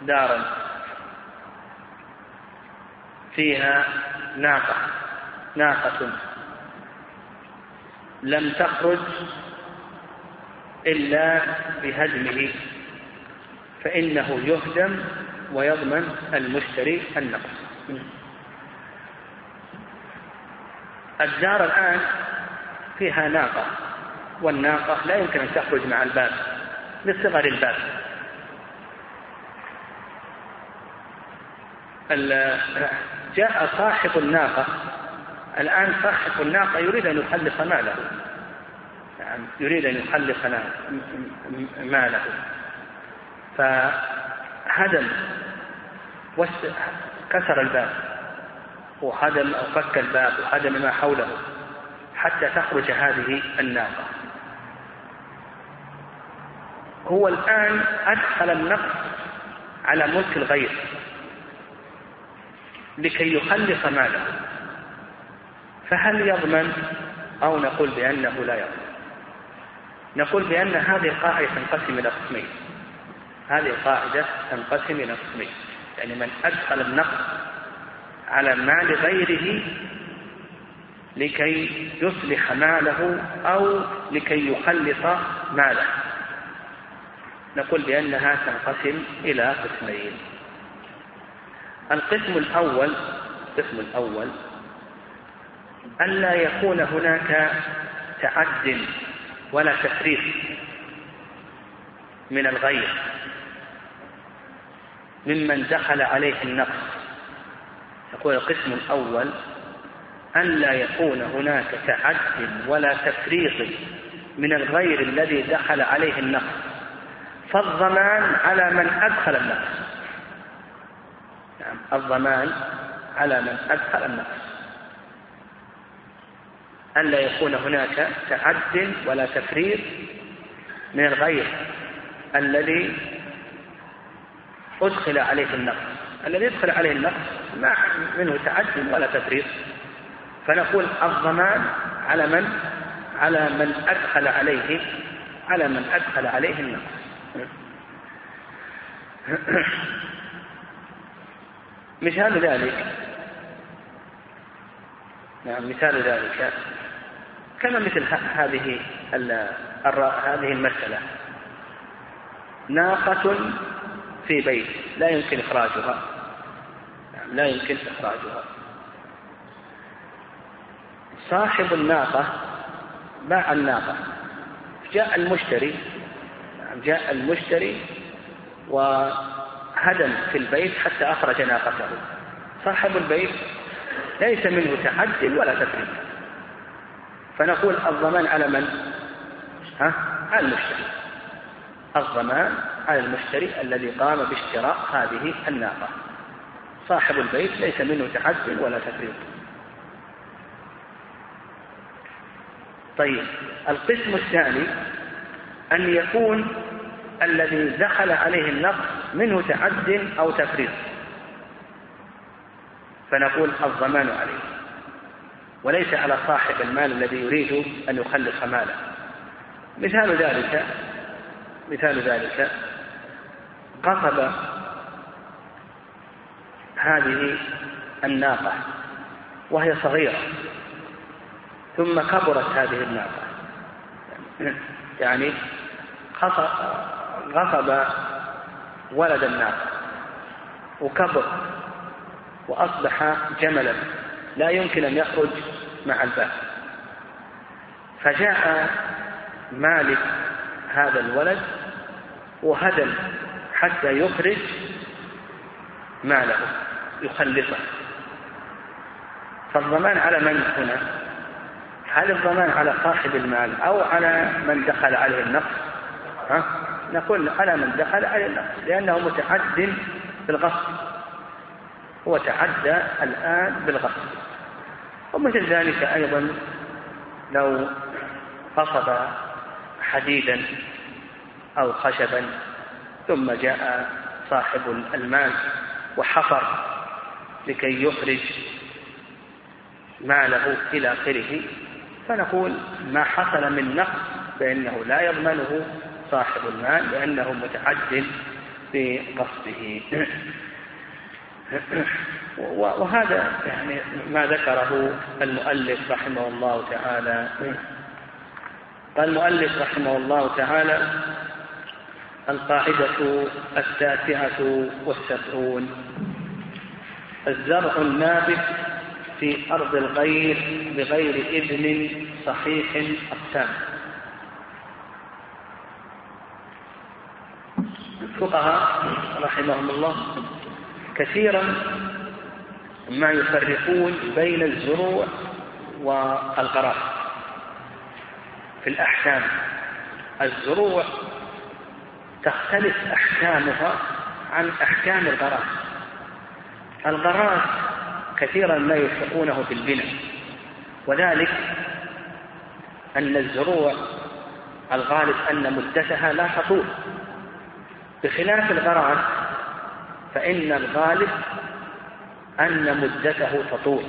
دارا فيها ناقة ناقة. لم تخرج إلا بهدمه فإنه يهدم ويضمن المشتري النقص. الدار الآن فيها ناقة والناقة لا يمكن أن تخرج مع الباب لصغر الباب. جاء صاحب الناقة الآن صاحب الناقة يريد أن يخلص ماله. يعني يريد أن يخلص ماله. فهدم كسر الباب وهدم أو فك الباب وهدم ما حوله حتى تخرج هذه الناقة. هو الآن أدخل النقص على ملك الغير لكي يخلص ماله. فهل يضمن أو نقول بأنه لا يضمن؟ نقول بأن هذه القاعدة تنقسم إلى قسمين. هذه القاعدة تنقسم إلى قسمين. يعني من أدخل النقص على مال غيره لكي يصلح ماله أو لكي يخلص ماله. نقول بأنها تنقسم إلى قسمين. القسم الأول القسم الأول ألا يكون هناك تعد ولا تفريط من الغير ممن دخل عليه النقص. يقول القسم الأول أن لا يكون هناك تعد ولا تفريط من الغير الذي دخل عليه النقص فالضمان على من أدخل النقص. يعني الضمان على من أدخل النقص. ألا يكون هناك تعد ولا تفريط من الغير الذي أدخل عليه النقص. الذي يدخل عليه النقص ما منه تعد ولا تفريط. فنقول الضمان على من؟ على من أدخل عليه على من أدخل عليه النقص. مثال ذلك. نعم مثال ذلك. كما مثل هذه هذه المسألة. ناقة في بيت لا يمكن إخراجها. نعم لا يمكن إخراجها. صاحب الناقة باع الناقة. جاء المشتري نعم جاء المشتري وهدم في البيت حتى أخرج ناقته. صاحب البيت ليس منه تحد ولا تفريط. فنقول الضمان على من؟ ها؟ على المشتري. الضمان على المشتري الذي قام باشتراء هذه الناقة. صاحب البيت ليس منه تحد ولا تفريط. طيب القسم الثاني أن يكون الذي دخل عليه النقص منه تعد أو تفريط. فنقول الضمان عليه. وليس على صاحب المال الذي يريد أن يخلص ماله. مثال ذلك مثال ذلك قصب هذه الناقة وهي صغيرة ثم كبرت هذه الناقة. يعني غصب ولد الناس وكبر وأصبح جملا. لا يمكن أن يخرج مع الباب فجاء مالك هذا الولد وهدم حتى يخرج ماله يخلصه. فالضمان على من هنا؟ هل الضمان على صاحب المال أو على من دخل عليه النقص؟ ها؟ نقول على من دخل عليه النقص لأنه متعد بالغصب هو تعدى الآن بالغصب ومثل ذلك أيضا لو قصد حديدا أو خشبا ثم جاء صاحب المال وحفر لكي يخرج ماله إلى آخره فنقول ما حصل من نقص فإنه لا يضمنه صاحب المال لأنه متعد بقصده وهذا يعني ما ذكره المؤلف رحمه الله تعالى. قال المؤلف رحمه الله تعالى القاعدة التاسعة والسبعون. الزرع النابت في أرض الغير بغير إذن صحيح أقسام. الفقهاء رحمهم الله كثيرا ما يفرقون بين الزروع والغراس في الأحكام الزروع تختلف أحكامها عن أحكام الغراس الغراس كثيرا ما يلحقونه بالبناء وذلك أن الزروع الغالب أن مدتها لا تطول. بخلاف الغراس فإن الغالب أن مدته تطول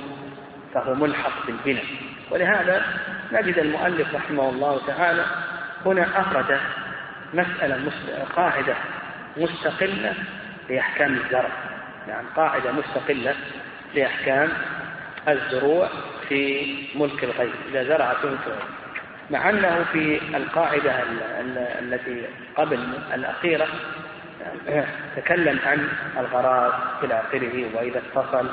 فهو ملحق بالبناء. ولهذا نجد المؤلف رحمه الله تعالى هنا أخرج مسألة قاعدة مستقلة لأحكام الزرع. يعني قاعدة مستقلة لأحكام الزروع في ملك الغيب إذا زرع تنفع مع أنه في القاعدة التي قبل الأخيرة تكلم عن الغراض إلى آخره وإذا اتصل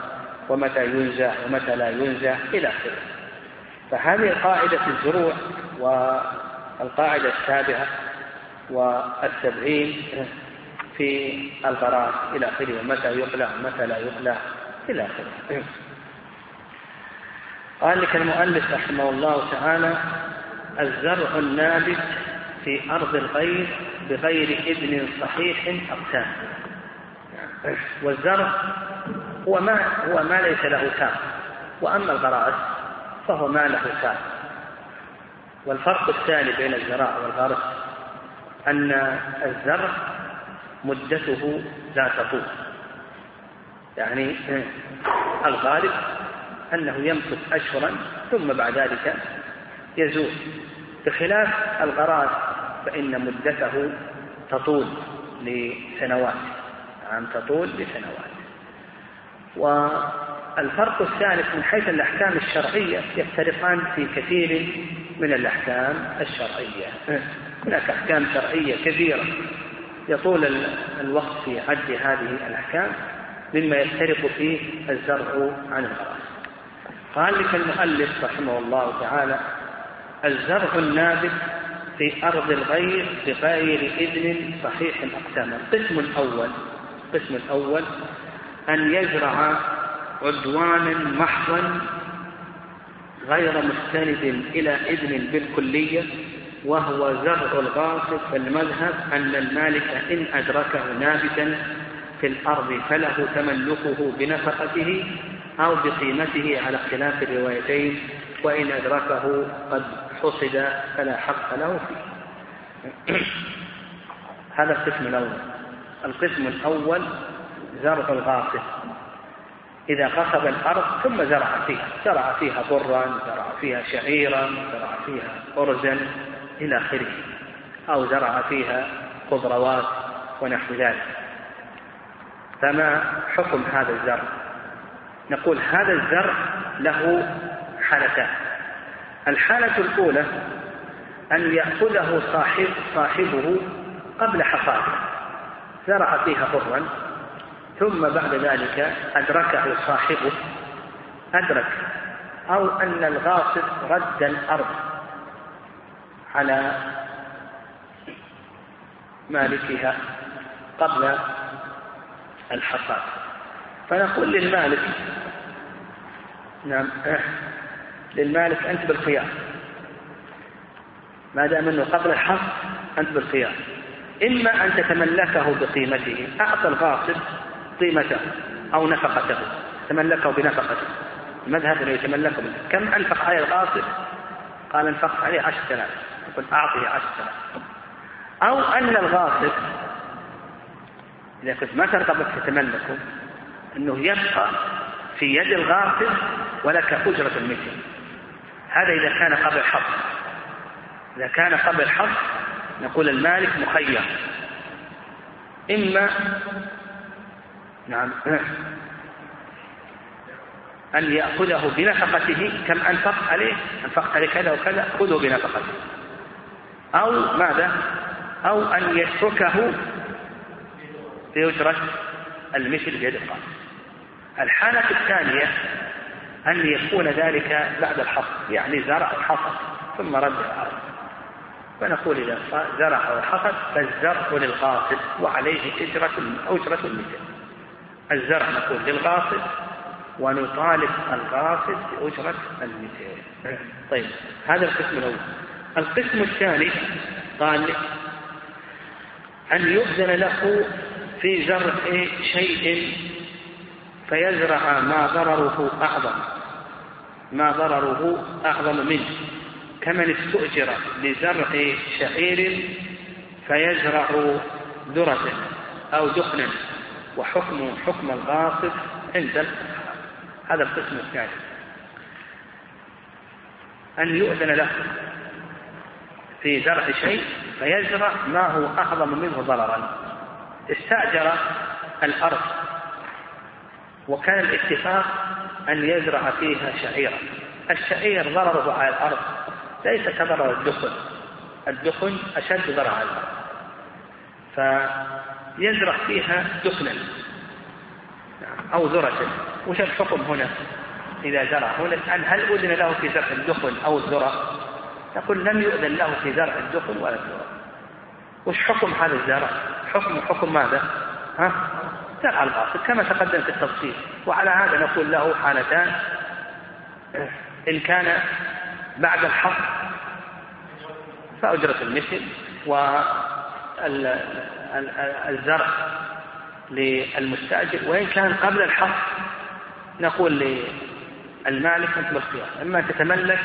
ومتى ينزع ومتى لا ينزع إلى آخره. فهذه قاعدة الزروع والقاعدة السابعة والسبعين في الغراض إلى آخره ومتى يقلع ومتى لا يقلع إلى آخره. قال لك المؤلف رحمه الله تعالى الزرع النابت في أرض الغير بغير إذن صحيح أقسام والزرع هو ما هو ما ليس له ساق وأما الغراس فهو ما له ساق والفرق الثاني بين الزراع والغرس أن الزرع مدته لا تطول يعني الغالب أنه يمكث أشهرا ثم بعد ذلك يزول. بخلاف الغراس فإن مدته تطول لسنوات نعم تطول لسنوات. والفرق الثالث من حيث الأحكام الشرعية يفترقان في كثير من الأحكام الشرعية. هناك أحكام شرعية كثيرة يطول الوقت في عد هذه الأحكام مما يفترق فيه الزرع عن الغراس قال لك المؤلف رحمه الله تعالى الزرع النابت في أرض الغير بغير إذن صحيح أقسام القسم الأول القسم الأول أن يزرع عدوانا محضا غير مستند إلى إذن بالكلية وهو زرع الغاصب فالمذهب أن المالك إن أدركه نابتا في الأرض فله تملكه بنفقته أو بقيمته على اختلاف الروايتين وإن أدركه قد حصد فلا حق له فيه. هذا القسم الأول. القسم الأول زرع الغاصب. إذا غصب الأرض ثم زرع فيها. زرع فيها برا زرع فيها شعيرا زرع فيها أرزا إلى آخره. أو زرع فيها خضروات ونحو ذلك. فما حكم هذا الزرع؟ نقول هذا الزرع له حالتان. الحالة الأولى أن يأخذه صاحب صاحبه قبل حصاده زرع فيها برا ثم بعد ذلك أدركه صاحبه. أدرك أو أن الغاصب رد الأرض على مالكها قبل الحصاد فنقول للمالك نعم. للمالك أنت بالخيار. ما دام أنه قبل الحصد أنت بالخيار. إما أن تتملكه بقيمته أعطى الغاصب قيمته أو نفقته. تملكه بنفقته. المذهب أنه يتملكه منه كم أنفق عليه الغاصب؟ قال انفقت عليه عشرة آلاف يقول عشرة آلاف أو أن الغاصب إذا كنت ما ترغب تتملكه أنه يبقى في يد الغاصب ولك أجرة المثل. هذا إذا كان قبل الحظ. إذا كان قبل الحظ نقول المالك مخير. إما نعم. أن يأخذه بنفقته كم أنفقت عليه أنفقت عليه كذا وكذا خذه بنفقته. أو ماذا؟ أو أن يتركه بأجرة المثل بيد القائم الحالة الثانية أن يكون ذلك بعد الحصد يعني زرع الحصد ثم رد فنقول إذا زرع وحصد فالزرع للغاصب وعليه أجرة أجرة المثل الزرع نقول للغاصب ونطالب الغاصب بأجرة المثل طيب هذا القسم الأول. القسم الثاني قال أن يؤذن له في زرع شيء فيزرع ما ضرره أعظم. ما ضرره أعظم منه. كمن استؤجر لزرع شعير فيزرع ذرة أو دخنا وحكم حكم الغاصب عند هذا القسم الثاني. أن يؤذن له في زرع شيء فيزرع ما هو أعظم منه ضررا. استأجر الأرض وكان الاتفاق أن يزرع فيها شعيرا الشعير ضرره على الأرض. ليس كضرر الدخن. الدخن أشد ضرر على الأرض. فيزرع فيها دخنا. أو ذرة وش الحكم هنا؟ إذا زرع. هنا الآن هل أذن له في زرع الدخن أو الذرة نقول لم يؤذن له في زرع الدخن ولا الذرة وش حكم هذا الزرع؟ حكم حكم ماذا؟ ها؟ زرع الغاصب كما تقدم في التفصيل. وعلى هذا نقول له حالتان. إن كان بعد الحق فأجرة المثل والزرع للمستأجر. وإن كان قبل الحق نقول للمالك أنت بالخيار إما تتملك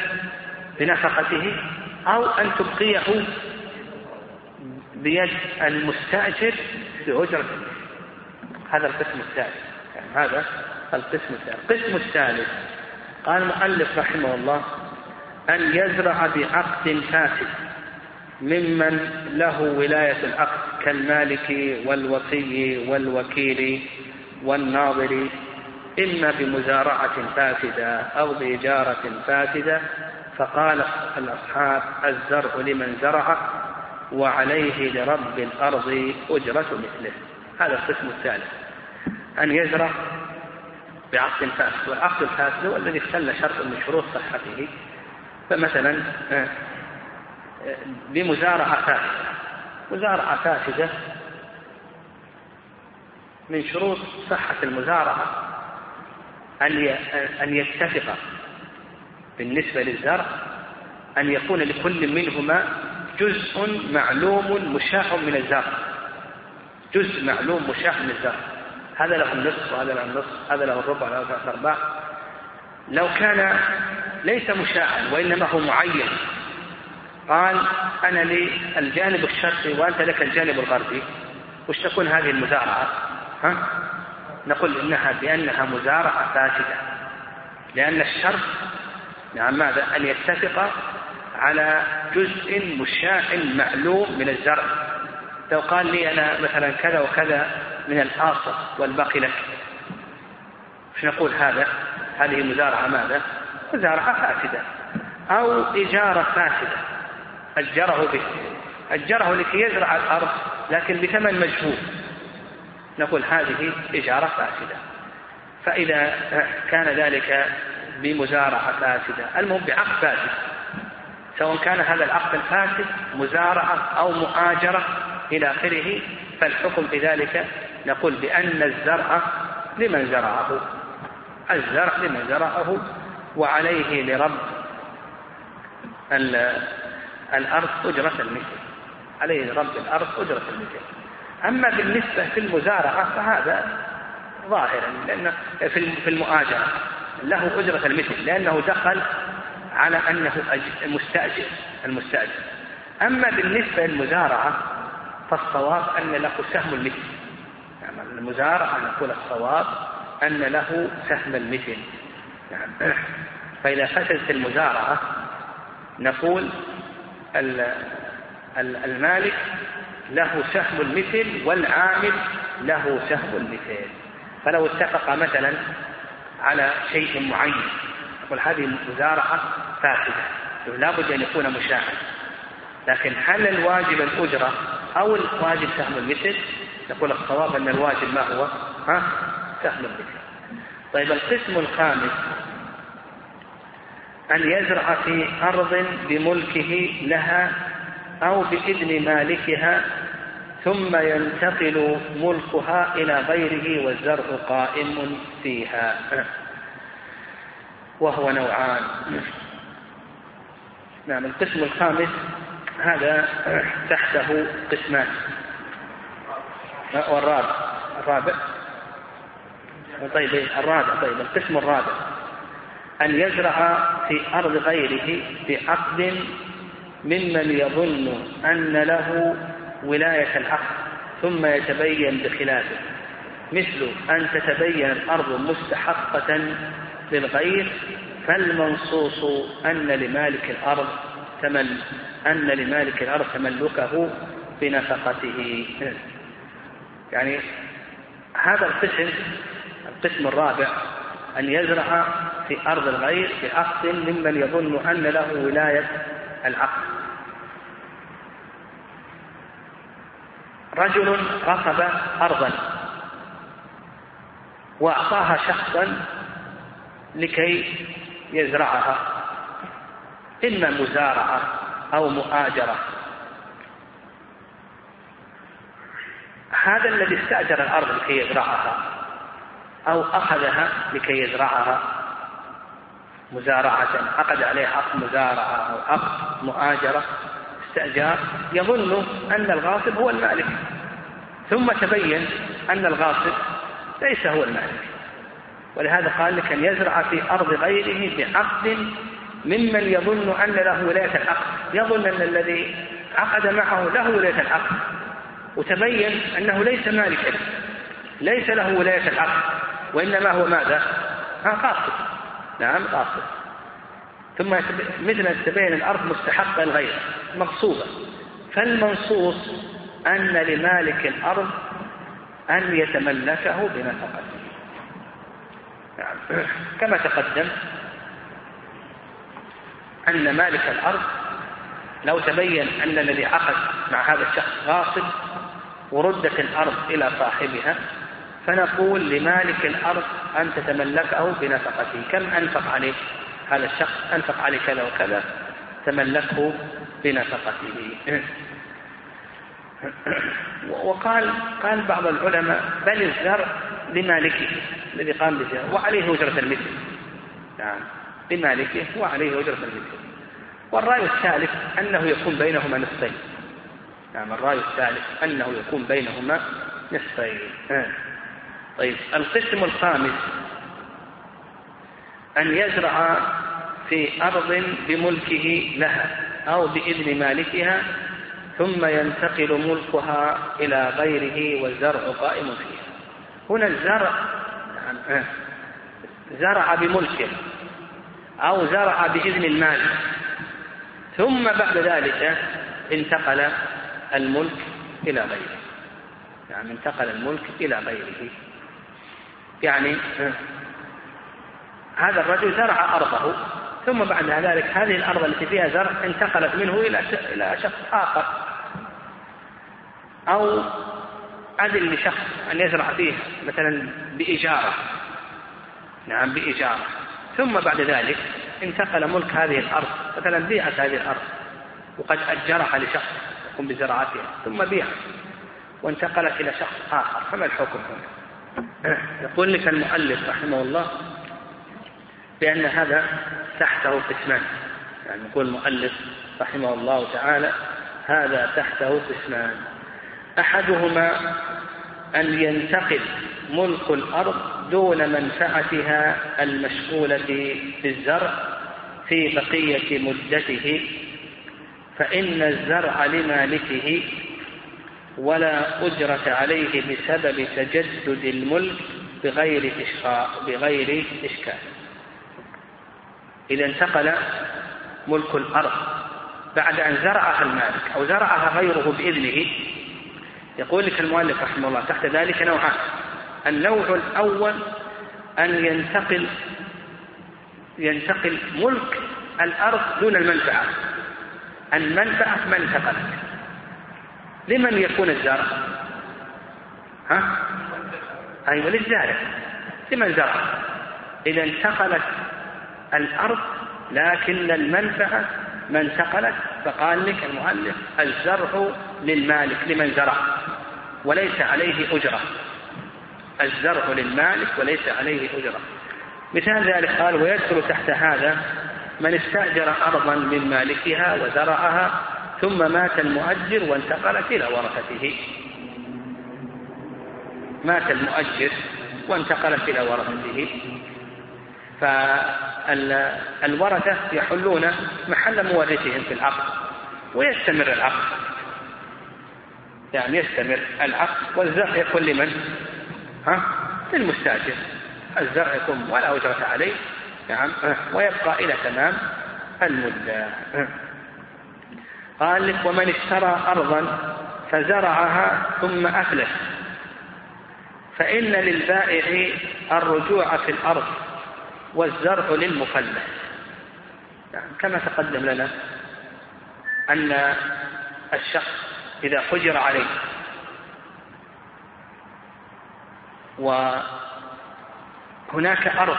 بنفقته أو أن تبقيه بيد المستأجر بأجرة هذا القسم الثالث. يعني هذا القسم الثالث. القسم الثالث قال المؤلف رحمه الله أن يزرع بعقد فاسد ممن له ولاية العقد كالمالك والوصي والوكيل والناظر إما بمزارعة فاسدة أو بإجارة فاسدة. فقال الأصحاب الزرع لمن زرع وعليه لرب الأرض أجرة مثله. هذا القسم الثالث. أن يزرع بعقد فاسد. والعقد الفاسد هو الذي اختل شرط من شروط صحته. فمثلا آه، بمزارعة فاسدة. مزارعة فاسدة من شروط صحة المزارعة أن أن يتفق بالنسبة للزرع أن يكون لكل منهما جزء معلوم مشاع من الزرع. جزء معلوم مشاع من الزرع. هذا له النصف وهذا له النصف هذا له الربع وهذا له ثلاث أرباع لو كان ليس مشاعا وإنما هو معين قال أنا لي الجانب الشرقي وأنت لك الجانب الغربي وش تكون هذه المزارعة؟ ها؟ نقول إنها بأنها مزارعة فاسدة لأن الشرط نعم ماذا؟ أن يتفق على جزء مشاع معلوم من الزرع. لو قال لي أنا مثلا كذا وكذا من الحاصل والباقي لك. إيش نقول هذا؟ هذه مزارعة ماذا؟ مزارعة فاسدة أو إجارة فاسدة. أجره به. أجره لكي يزرع الأرض لكن بثمن مجهول. نقول هذه إجارة فاسدة. فإذا كان ذلك بمزارعة فاسدة المهم بعقد فاسد. سواء كان هذا العقد الفاسد مزارعة أو مؤاجرة إلى آخره فالحكم في ذلك نقول بأن الزرع لمن زرعه الزرع لمن زرعه وعليه لرب الأرض أجرة المثل عليه لرب الأرض أجرة المثل. أما بالنسبة في المزارعة فهذا ظاهر لأن في المؤاجرة له أجرة المثل لأنه دخل على أنه مستأجر المستأجر. أما بالنسبة للمزارعة فالصواب أن له سهم المثل. يعني المزارعة نقول الصواب أن له سهم المثل. يعني فإذا فسدت المزارعة نقول المالك له سهم المثل والعامل له سهم المثل. فلو اتفق مثلا على شيء معين نقول هذه مزارعة فاسدة لا بد أن يكون مشاعر لكن هل الواجب الأجرة أو الواجب سهم المثل؟ نقول الصواب أن الواجب ما هو؟ ها؟ سهم المثل طيب القسم الخامس أن يزرع في أرض بملكه لها أو بإذن مالكها ثم ينتقل ملكها إلى غيره والزرع قائم فيها. وهو نوعان. نعم القسم الخامس هذا تحته قسمان. والرابع الرابع. طيب الرابع. طيب القسم الرابع. أن يزرع في أرض غيره بعقد ممن يظن أن له ولاية العقد ثم يتبين بخلافه. مثل أن تتبين الأرض مستحقة للغير فالمنصوص أن لمالك الأرض تمل أن لمالك الأرض تملكه بنفقته. يعني هذا القسم القسم الرابع أن يزرع في أرض الغير بعقد ممن يظن أن له ولاية العقد رجل ركب أرضا وأعطاها شخصا لكي يزرعها إما مزارعة أو مؤاجرة. هذا الذي استأجر الأرض لكي يزرعها أو أخذها لكي يزرعها مزارعة عقد عليها عقد مزارعة أو عقد مؤاجرة استئجار يظن أن الغاصب هو المالك. ثم تبين أن الغاصب ليس هو المالك. ولهذا قال لك أن يزرع في أرض غيره بعقد ممن يظن أن له ولاية العقد يظن أن الذي عقد معه له ولاية العقد وتبين أنه ليس مالكا ليس له ولاية العقد وإنما هو ماذا؟ قاصد نعم قاصد ثم مثل أن تبين الأرض مستحقة لغيره مغصوبة فالمنصوص أن لمالك الأرض أن يتملكه بنفقته نعم. كما تقدم أن مالك الأرض لو تبين أن الذي عقد مع هذا الشخص غاصب وردت الأرض إلى صاحبها فنقول لمالك الأرض أن تتملكه بنفقته. كم أنفق عليه؟ هذا الشخص أنفق عليه كذا وكذا. تملكه بنفقته. وقال قال بعض العلماء بل الزرع لمالكه الذي قام بالزرع وعليه أجرة المثل. نعم لمالكه وعليه أجرة المثل. والرأي الثالث أنه يكون بينهما نصفين. نعم الرأي الثالث أنه يكون بينهما نصفين. طيب القسم الخامس أن يزرع في أرض بملكه لها أو بإذن مالكها ثم ينتقل ملكها إلى غيره والزرع قائم فيها. هنا الزرع نعم، زرع بملكه أو زرع بإذن المال. ثم بعد ذلك انتقل الملك إلى غيره. يعني انتقل الملك إلى غيره. يعني هذا الرجل زرع أرضه ثم بعد ذلك هذه الأرض التي فيها زرع انتقلت منه إلى إلى شخص آخر. أو أذن لشخص أن يزرع فيه مثلا بإجارة. نعم بإجارة. ثم بعد ذلك انتقل ملك هذه الأرض مثلا بيعت هذه الأرض وقد أجرها لشخص. يقوم بزراعتها ثم بيعت وانتقلت إلى شخص آخر فما الحكم هنا؟ يقول لك المؤلف رحمه الله بأن هذا تحته قسمان يعني يقول المؤلف رحمه الله تعالى هذا تحته قسمان أحدهما أن ينتقل ملك الأرض دون منفعتها المشغولة بالزرع في بقية مدته فإن الزرع لمالكه ولا أجرة عليه بسبب تجدد الملك بغير إشقاء بغير إشكال. إذا انتقل ملك الأرض بعد أن زرعها المالك أو زرعها غيره بإذنه يقول لك المؤلف رحمه الله تحت ذلك نوعان. النوع الأول أن ينتقل ينتقل ملك الأرض دون المنفعة. المنفعة ما انتقلت لمن يكون الزرع؟ ها؟ أيوة للزارع. لمن زرع؟ إذا انتقلت الأرض لكن المنفعة ما انتقلت فقال لك المؤلف الزرع للمالك لمن زرع. وليس عليه أجرة. الزرع للمالك وليس عليه أجرة. مثال ذلك قال ويدخل تحت هذا من استأجر أرضا من مالكها وزرعها ثم مات المؤجر وانتقلت إلى ورثته. مات المؤجر وانتقلت إلى ورثته. فالورثة يحلون محل مورثهم في العقد ويستمر العقد يعني يستمر العقد والزرع يكون لمن؟ ها؟ للمستأجر. الزرع يكون ولا أجرة عليه. نعم. ويبقى إلى تمام المدة. قال لك ومن اشترى أرضا فزرعها ثم أفلس. فإن للبائع الرجوع في الأرض والزرع للمفلس. يعني كما تقدم لنا أن الشخص إذا حجر عليه وهناك أرض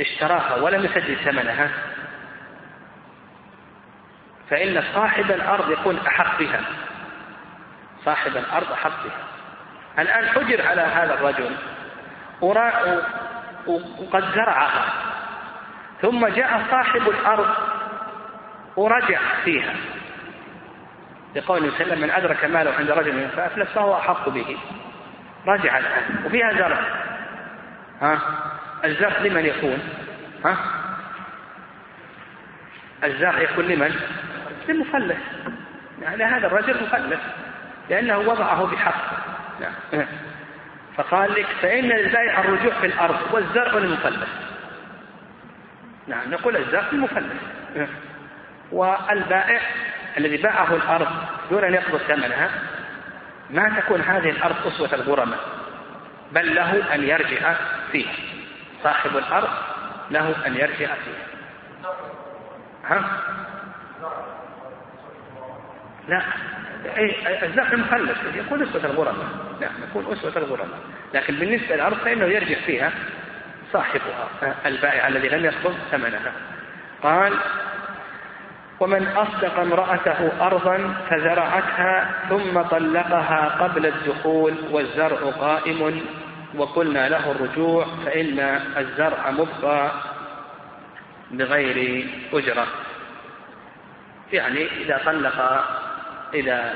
اشتراها ولم يسدد ثمنها. فإن صاحب الأرض يكون أحق بها. صاحب الأرض أحق بها. الآن حجر على هذا الرجل. وقد زرعها. ثم جاء صاحب الأرض. ورجع فيها. لقوله صلى الله عليه وسلم من أدرك ماله عند رجل فأفلس فهو أحق به. رجع الآن. وفيها زرع. ها؟ الزرع لمن يكون ها؟ الزرع يكون لمن؟ للمفلس يعني هذا الرجل مفلس لأنه وضعه بحق. نعم. فقال لك فإن للبائع الرجوع في الأرض والزرع للمفلس نعم نقول الزرع للمفلس والبائع الذي باعه الأرض دون أن يقبض ثمنها ما تكون هذه الأرض أسوة الغرماء بل له أن يرجع فيها. صاحب الأرض له أن يرجع فيها. ها؟ لا. الزرع المخلف يكون أسوة الغرماء نعم يكون أسوة الغرماء لكن بالنسبة للأرض فإنه يرجع فيها صاحبها البائع الذي لم يقبض ثمنها. قال ومن أصدق امرأته أرضا فزرعتها ثم طلقها قبل الدخول والزرع قائم وقلنا له الرجوع فإن الزرع مبقى بغير أجرة. يعني إذا طلق إذا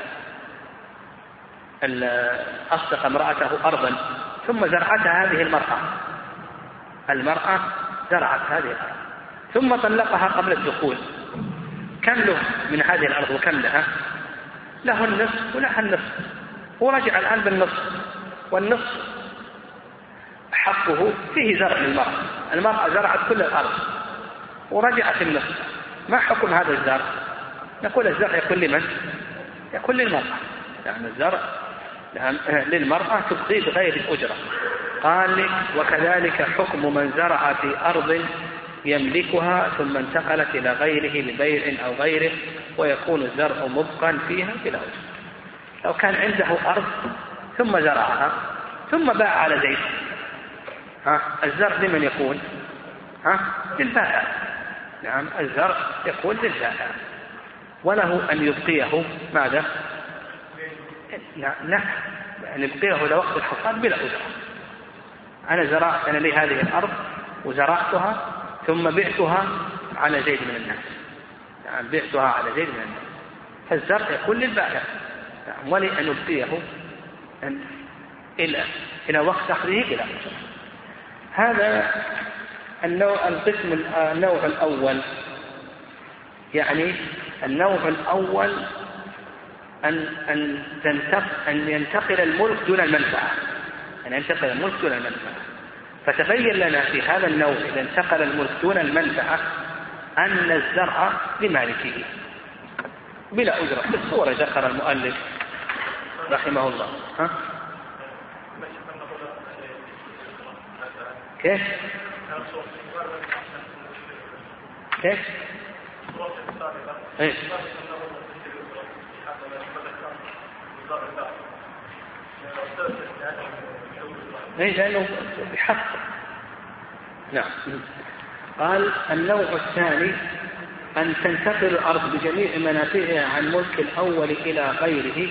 أصدق امرأته أرضا ثم زرعتها هذه المرأة. المرأة زرعت هذه الأرض. ثم طلقها قبل الدخول. كم له من هذه الأرض وكم لها؟ له النصف ولها النصف. ورجع الآن بالنصف. والنصف حقه فيه زرع للمرأة المرأة زرعت كل الأرض ورجعت النصف ما حكم هذا الزرع؟ نقول الزرع يكون لمن؟ يكون للمرأة. يعني الزرع للمرأة تبقي بغير الأجرة قال لك وكذلك حكم من زرع في أرض يملكها ثم انتقلت إلى غيره ببيع أو غيره ويكون الزرع مبقا فيها بلا وجه لو كان عنده أرض ثم زرعها ثم باع على زيت الزرع لمن يكون؟ ها للبائع نعم الزرع يكون للبائع وله أن يبقيه ماذا؟ نعم أن يبقيه إلى وقت الحصاد بلا أجرة. أنا زرعت أنا لي هذه الأرض وزرعتها ثم بعتها على زيد من الناس. نعم بعتها على زيد من الناس. فالزرع يكون للبائع نعم ولي أن يبقيه إلى إلى وقت أخذه بلا أجرة. هذا النوع القسم النوع الأول. يعني النوع الأول أن أن أن ينتقل الملك دون المنفعة. أن ينتقل الملك دون المنفعة. فتبين لنا في هذا النوع إذا انتقل الملك دون المنفعة أن الزرع لمالكه. بلا أجرة بالصورة ذكر المؤلف رحمه الله. ها؟ كيف؟ كيف؟ إيه إيه لأنه بحق. نعم. قال النوع الثاني أن تنتقل الأرض بجميع منافعها عن ملك الأول إلى غيره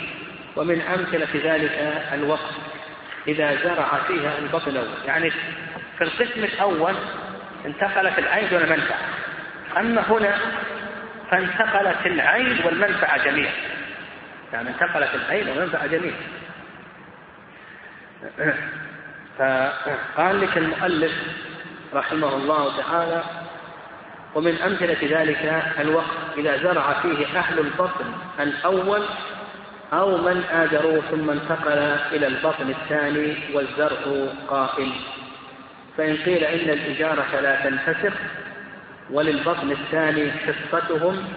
ومن أمثلة ذلك الوقت إذا زرع فيها البطن يعني في القسم الأول انتقلت العين دون منفعة. أما هنا فانتقلت العين والمنفعة جميعا. يعني انتقلت العين والمنفعة جميعا. فقال لك المؤلف رحمه الله تعالى ومن أمثلة ذلك الوقت إذا زرع فيه أهل البطن الأول أو من آجروه ثم انتقل إلى البطن الثاني والزرع قائم فإن قيل إن الإجارة لا تنفسخ وللبطن الثاني حصتهم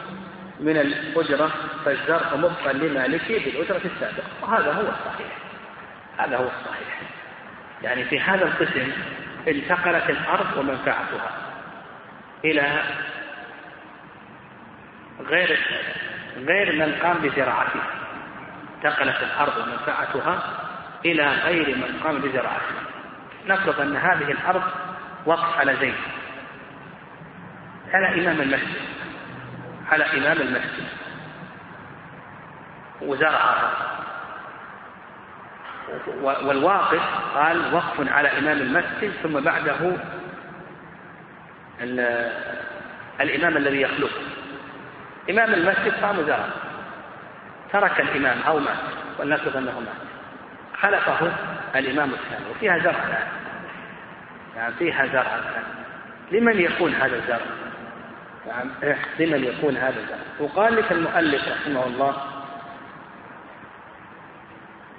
من الأجرة فالزرع مبقى لمالكه بالأجرة السابقة. وهذا هو الصحيح. هذا هو الصحيح. يعني في هذا القسم انتقلت الأرض ومنفعتها إلى غير غير من قام بزراعتها. انتقلت الأرض ومنفعتها إلى غير من قام بزراعتها. نفرض أن هذه الأرض وقف على زيد على إمام المسجد. على إمام المسجد. وزرعها والواقف قال وقف على إمام المسجد ثم بعده الإمام الذي يخلفه إمام المسجد قام زرع ترك الإمام أو مات ولنفرض أنه مات. خلفه الإمام الثاني وفيها زرع الآن. يعني فيها زرع لمن يكون هذا الزرع؟ يعني لمن يكون هذا الزرع؟ وقال لك المؤلف رحمه الله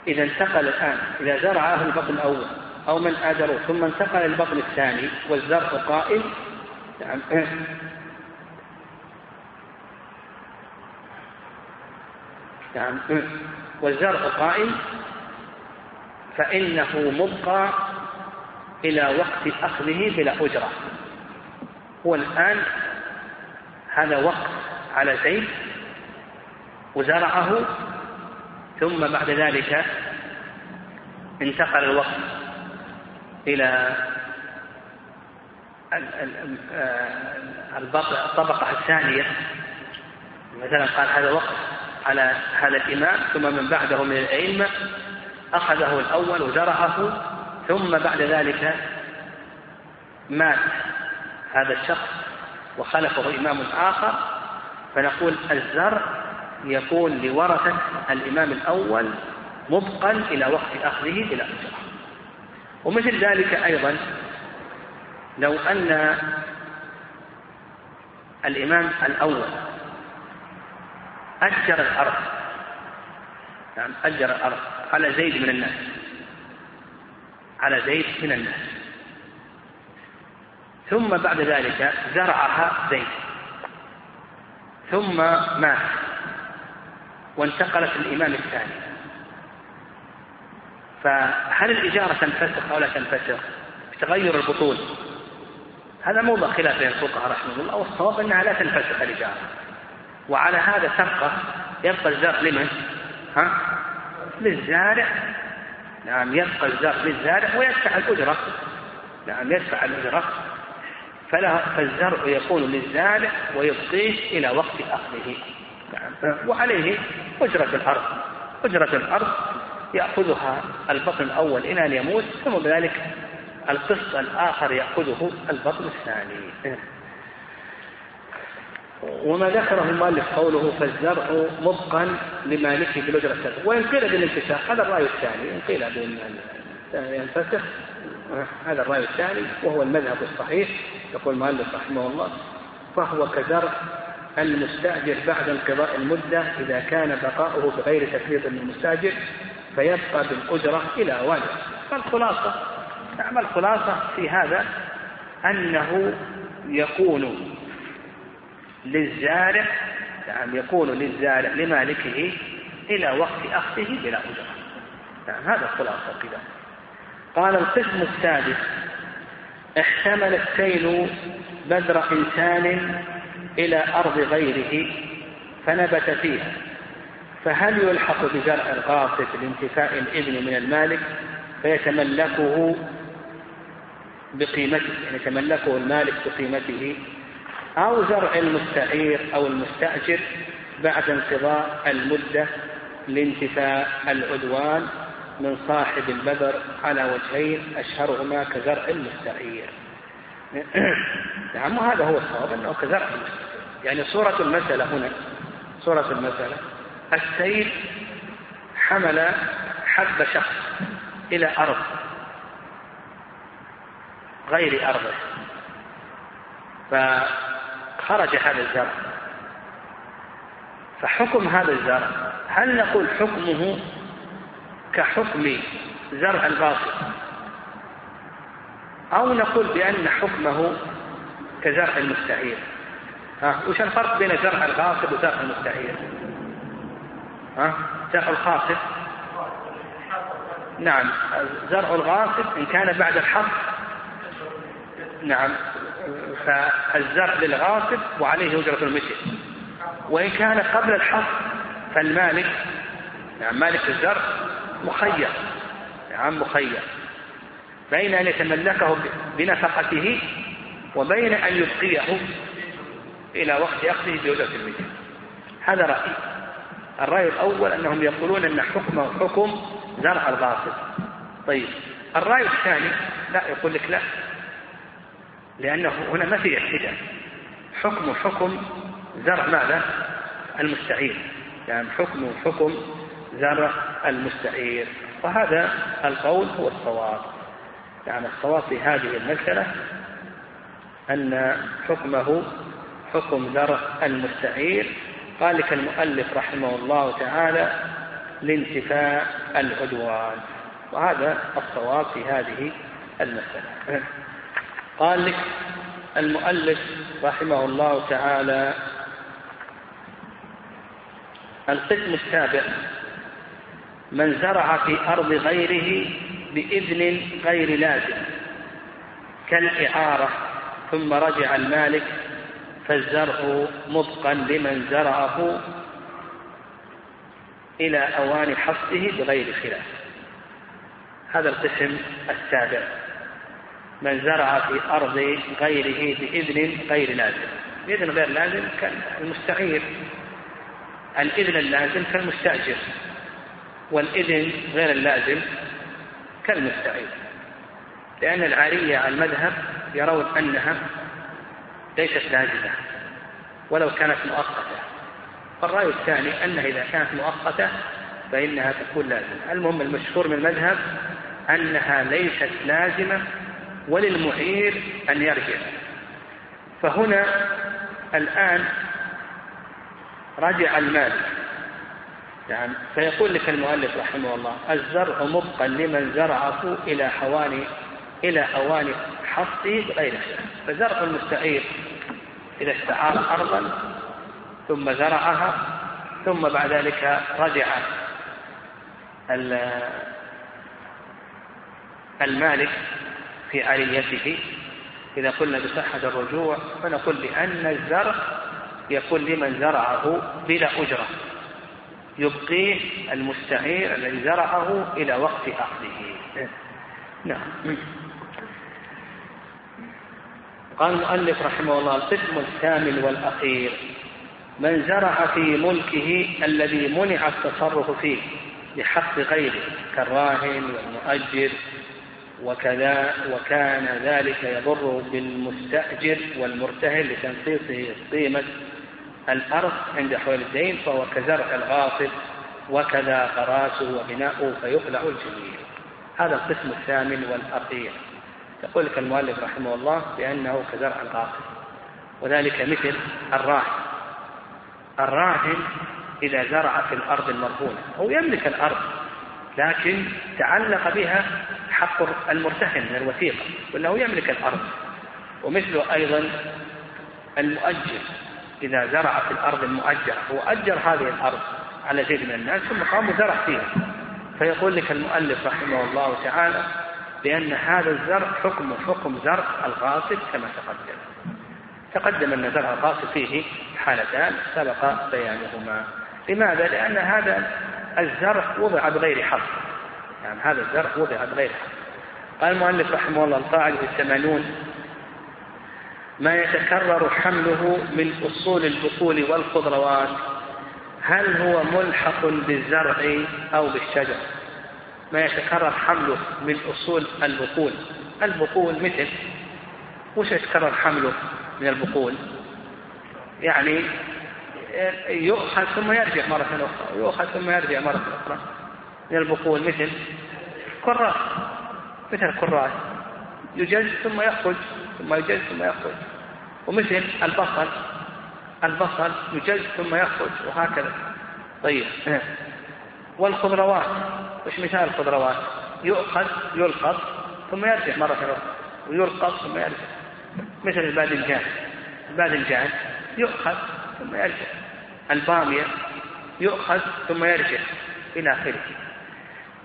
إذا انتقل الآن إذا زرع أهل البطن الأول أو من آجروه ثم انتقل البطن الثاني والزرع قائم نعم نعم والزرع قائم فإنه مبقى إلى وقت أخذه بلا أجرة. هو الآن هذا وقت على زيد وزرعه ثم بعد ذلك انتقل الوقت إلى الطبقة الثانية. مثلا قال هذا وقت على هذا الإمام ثم من بعده من الأئمة أخذه الأول وزرعه. ثم بعد ذلك مات هذا الشخص وخلفه إمام آخر فنقول الزرع يكون لورثة الإمام الأول مبقا إلى وقت أخذه بلا أجرة ومثل ذلك أيضا لو أن الإمام الأول أجر الأرض يعني أجر الأرض على زيد من الناس. على زيد من الناس. ثم بعد ذلك زرعها زيد. ثم مات. وانتقلت الإمام الثاني. فهل الإجارة تنفسخ أو لا تنفسخ؟ بتغير البطول هذا موضع خلاف بين الفقهاء رحمه الله والصواب أنها لا تنفسخ الإجارة. وعلى هذا تبقى يبقى الزرع لمن؟ ها؟ للزارع. نعم يبقى الزرع للزارع ويدفع الأجرة. نعم يدفع الأجرة. فلا فالزرع يكون للزارع ويبقيه إلى وقت أخذه. نعم وعليه أجرة الأرض. أجرة الأرض يأخذها البطن الأول إلى أن يموت ثم بذلك القسط الآخر يأخذه البطن الثاني. وما ذكره المؤلف قوله فالزرع مبقا لمالكه بالأجرة وإن قيل بالانفساخ هذا الرأي الثاني. إن قيل ينفسخ هذا الرأي الثاني وهو المذهب الصحيح يقول المؤلف رحمه الله فهو كزرع المستأجر بعد انقضاء المدة إذا كان بقاؤه بغير تفريط للمستأجر فيبقى بالأجرة إلى أوانه فالخلاصة نعم الخلاصة في هذا أنه يكون للزارع نعم يكون للزارع لمالكه إلى وقت أخذه بلا أجرة نعم هذا خلاصة كذا قال القسم السادس احتمل السيل بذر إنسان إلى أرض غيره فنبت فيها. فهل يلحق بزرع الغاصب لانتفاء الإبن من المالك؟ فيتملكه بقيمته يعني يتملكه المالك بقيمته أو زرع المستعير أو المستأجر بعد انقضاء المدة لانتفاء العدوان من صاحب البذر على وجهين أشهرهما كزرع المستعير. نعم وهذا هو الصواب أنه كزرع المستعير. يعني صورة المسألة هنا صورة المسألة. السيل حمل حب شخص إلى أرض غير أرضه. فخرج هذا الزرع. فحكم هذا الزرع هل نقول حكمه كحكم زرع الباطل؟ أو نقول بأن حكمه كزرع المستعير ها وش الفرق بين زرع الغاصب وزرع المستعير ها زرع الغاصب نعم زرع الغاصب إن كان بعد الحق. نعم. فالزرع للغاصب وعليه أجرة المثل. وإن كان قبل الحق فالمالك نعم مالك الزرع مخير نعم مخير. بين أن يتملكه بنفقته وبين أن يبقيه إلى وقت أخذه بأجرة المثل. هذا رأي الرأي الأول أنهم يقولون أن حكمه حكم زرع الغاصب. طيب. الرأي الثاني لا يقول لك لا. لأنه هنا ما في احتجاج حكم حكم زرع ماذا؟ المستعير يعني حكم حكم زرع المستعير وهذا القول هو الصواب. يعني الصواب في هذه المسألة أن حكمه حكم زرع المستعير قال لك المؤلف رحمه الله تعالى لانتفاء العدوان. وهذا الصواب في هذه المسألة. قال لك المؤلف رحمه الله تعالى القسم السابع من زرع في أرض غيره بإذن غير لازم كالإعارة ثم رجع المالك فالزرع مبقا لمن زرعه إلى أوان حصده بغير خلاف. هذا القسم السابع. من زرع في أرض غيره بإذن غير لازم. بإذن غير لازم كالمستعير الإذن اللازم كالمستأجر والإذن غير اللازم كالمستعير لأن العارية على المذهب يرون أنها ليست لازمة ولو كانت مؤقتة. فالرأي الثاني أنها إذا كانت مؤقتة فإنها تكون لازمة. المهم المشهور من المذهب أنها ليست لازمة وللمعير أن يرجع. فهنا الآن رجع المال. يعني فيقول لك المؤلف رحمه الله الزرع مبقى لمن زرعه إلى حواني إلى أوان حصه خلاف فزرع المستعير إذا استعار أرضا ثم زرعها ثم بعد ذلك رجع المالك في عاليته إذا قلنا بصحة الرجوع فنقول بأن الزرع يكون لمن زرعه بلا أجرة. يبقيه المستعير الذي زرعه إلى وقت أخذه. نعم. قال المؤلف رحمه الله القسم الثامن والأخير. من زرع في ملكه الذي منع التصرف فيه بحق غيره كالراهن والمؤجر. وكذا وكان ذلك يضر بالمستأجر والمرتهن لتنقيصه قيمة الأرض عند حول الدين فهو كزرع الغاصب وكذا غراسه وبناؤه فيخلع الجميع. هذا القسم الثامن والأخير. يقول لك المؤلف رحمه الله بأنه كزرع الغاصب. وذلك مثل الراهن. الراهن إذا زرع في الأرض المرهونة هو يملك الأرض لكن تعلق بها حق المرتهن من الوثيقة وأنه يملك الأرض. ومثله أيضا المؤجر إذا زرع في الأرض المؤجرة هو أجر هذه الأرض على زيد من الناس ثم قام وزرع فيها. فيقول لك المؤلف رحمه الله تعالى بأن هذا الزرع حكم حكم زرع الغاصب كما تقدم. تقدم أن زرع الغاصب فيه حالتان سبق بيانهما. لماذا؟ لأن هذا الزرع وضع بغير حظ يعني هذا الزرع وضع بغير حظ قال المؤلف رحمه الله القاعدة الثمانون ما يتكرر حمله من أصول البقول والخضروات هل هو ملحق بالزرع أو بالشجر؟ ما يتكرر حمله من أصول البقول؟ البقول مثل وش يتكرر حمله من البقول؟ يعني يؤخذ ثم يرجع مرة أخرى يؤخذ ثم يرجع مرة أخرى. من البقول مثل كراس مثل الكراس يجز ثم يخرج ثم يجز ثم يخرج ومثل البصل البصل يجز ثم يخرج وهكذا. طيب. والخضروات وش مثال الخضروات؟ يؤخذ يلقط ثم يرجع مرة أخرى ويلقط ثم يرجع. مثل الباذنجان. الباذنجان يؤخذ ثم يرجع. البامية يؤخذ ثم يرجع إلى آخره.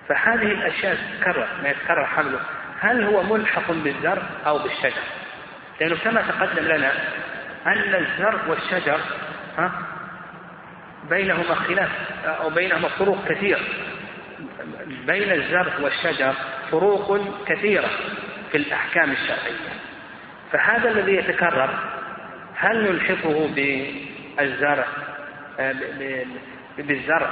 فهذه الأشياء تتكرر ما يتكرر حمله. هل هو ملحق بالزرع أو بالشجر؟ لأنه كما تقدم لنا أن الزرع والشجر ها بينهما خلاف أو بينهما فروق كثيرة بين الزرع والشجر فروق كثيرة في الأحكام الشرعية. فهذا الذي يتكرر هل نلحقه بالزرع بالزرع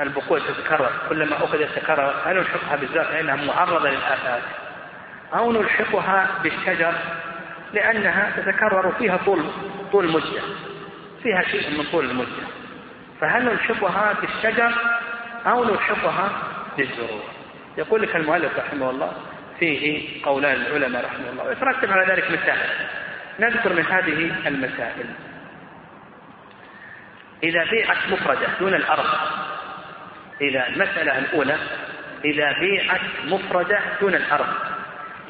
البقول تتكرر. كلما أخذ تتكرر هل نلحقها بالزرع لأنها معرضة للآفات. أو نلحقها بالشجر لأنها تتكرر فيها طول طول مدة فيها شيء من طول المدة. فهل نلحقها بالشجر أو نلحقها بالزروع؟ يقول لك المؤلف رحمه الله فيه قولان العلماء رحمه الله. ويترتب على ذلك مسائل نذكر من هذه المسائل. إذا بيعت مفردة دون الأرض إذا المسألة الأولى إذا بيعت مفردة دون الأرض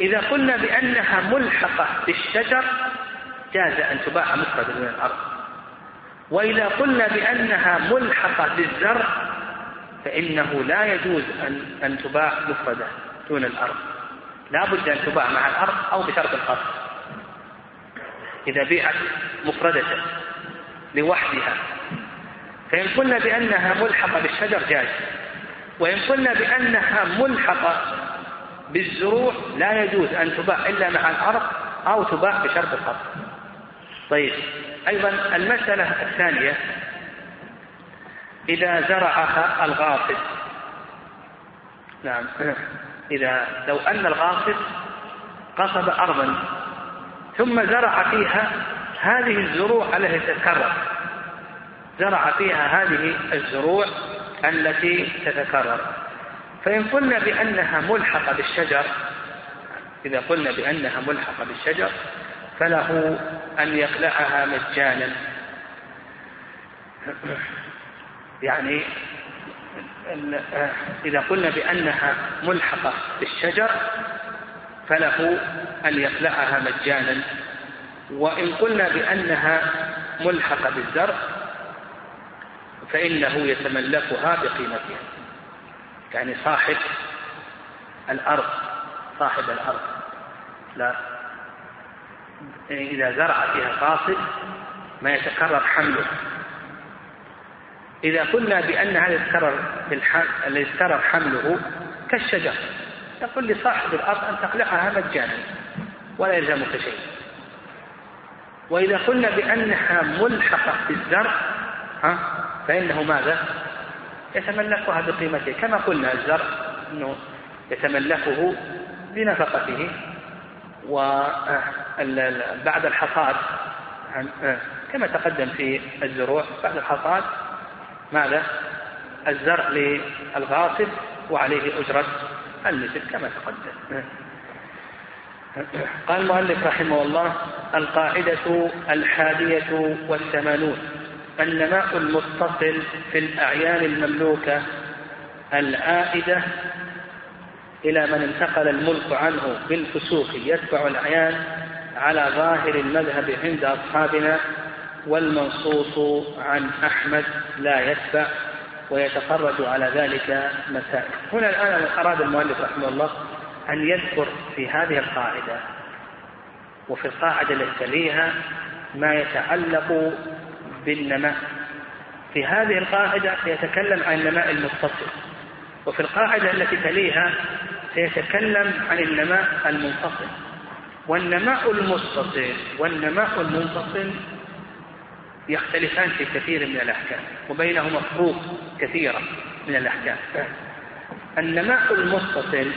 إذا قلنا بأنها ملحقة بالشجر جاز أن تباع مفردة دون الأرض وإذا قلنا بأنها ملحقة بالزرع فإنه لا يجوز أن أن تباع مفردة دون الأرض لا بد أن تباع مع الأرض أو بشرط القصد إذا بيعت مفردة لوحدها فإن قلنا بأنها ملحقة بالشجر جاز وإن قلنا بأنها ملحقة بالزروع لا يجوز أن تباع إلا مع الأرض أو تباع بشرط القصد طيب أيضا المسألة الثانية. إذا زرعها الغاصب نعم إذا لو أن الغاصب قصب أرضا ثم زرع فيها هذه الزروع التي تتكرر. زرع فيها هذه الزروع التي تتكرر. فإن قلنا بأنها ملحقة بالشجر إذا قلنا بأنها ملحقة بالشجر فله أن يقلعها مجانا. يعني إذا قلنا بأنها ملحقة بالشجر فله أن يخلعها مجانا. وإن قلنا بأنها ملحقة بالزرع فإنه يتملكها بقيمتها. يعني صاحب الأرض صاحب الأرض. لا. إذا زرع فيها قاصد ما يتكرر حمله. إذا قلنا بأن هذا يتكرر الذي يتكرر حمله كالشجر. يقول لصاحب الأرض أن تقلعها مجانا ولا يلزمك شيء. وإذا قلنا بأنها ملحقة بالزرع ها؟ فإنه ماذا؟ يتملكها بقيمته كما قلنا الزرع أنه يتملكه بنفقته وبعد الحصاد كما تقدم في الزروع بعد الحصاد ماذا؟ الزرع للغاصب وعليه أجرة المثل كما تقدم قال المؤلف رحمه الله القاعدة الحادية والثمانون النماء المتصل في الأعيان المملوكة العائدة إلى من انتقل الملك عنه بالفسوق يتبع الأعيان على ظاهر المذهب عند أصحابنا والمنصوص عن أحمد لا يتبع ويتخرج على ذلك مسائل. هنا الآن أراد المؤلف رحمه الله أن يذكر في هذه القاعدة وفي القاعدة التي تليها ما يتعلق بالنماء. في هذه القاعدة سيتكلم عن النماء المتصل. وفي القاعدة التي تليها سيتكلم عن النماء المنفصل. والنماء المتصل والنماء المنفصل يختلفان في كثير من الأحكام وبينهما فروق كثيرة من الأحكام. النماء المتصل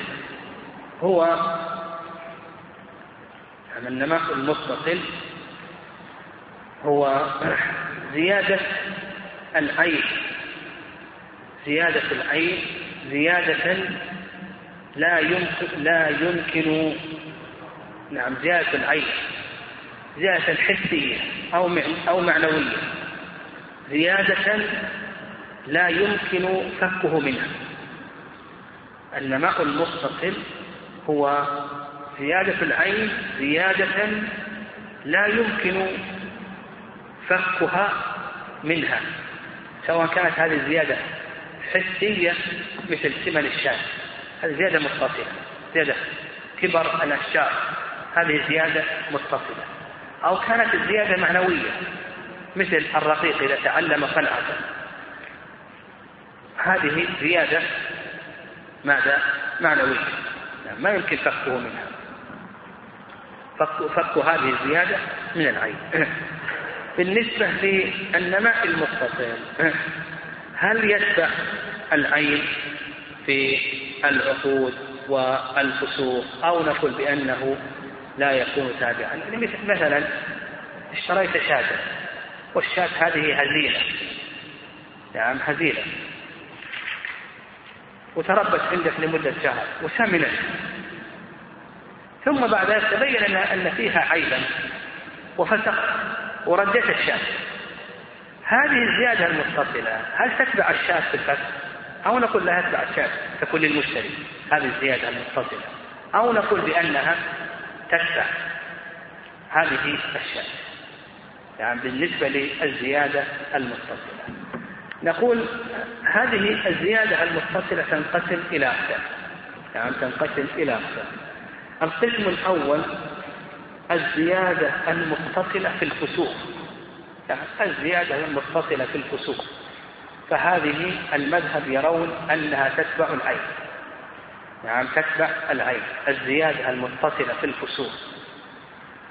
هو النماء المتصل هو زيادة العين. زيادة العين زيادة لا يمكن لا يمكن نعم زيادة العين. زيادة حسية أو أو معنوية. زيادة لا يمكن فكه منها. النماء المتصل هو زيادة العين زيادة لا يمكن فكها منها سواء كانت هذه الزيادة حسية مثل ثمن الشاة. هذه زيادة متصلة زيادة كبر الأشجار. هذه زيادة متصلة. أو كانت الزيادة معنوية مثل الرقيق إذا تعلم صنعة. هذه زيادة ماذا؟ معنوية. ما يمكن فكه منها. فك, فك هذه الزيادة من العين. بالنسبة للنماء المتصل هل يتبع العين في العقود والفسوق أو نقول بأنه لا يكون تابعا؟ يعني مثلا اشتريت شاة والشاة هذه هزيلة. نعم هزيلة. وتربت عندك لمدة شهر وسمنت ثم بعد ذلك تبين أن فيها عيبا. وفسق وردت الشاة. هذه الزيادة المتصلة هل تتبع الشاة في الفسق أو نقول لا تتبع الشاة تكون للمشتري هذه الزيادة المتصلة. أو نقول بأنها تتبع هذه الشاة. يعني بالنسبة للزيادة المتصلة. نقول هذه الزيادة المتصلة تنقسم إلى أقسام. يعني تنقسم إلى أقسام. القسم الأول الزيادة المتصلة في الفسوق. يعني الزيادة المتصلة في الفسوق. فهذه المذهب يرون أنها تتبع العين. نعم تتبع العين. الزيادة المتصلة في الفسوق.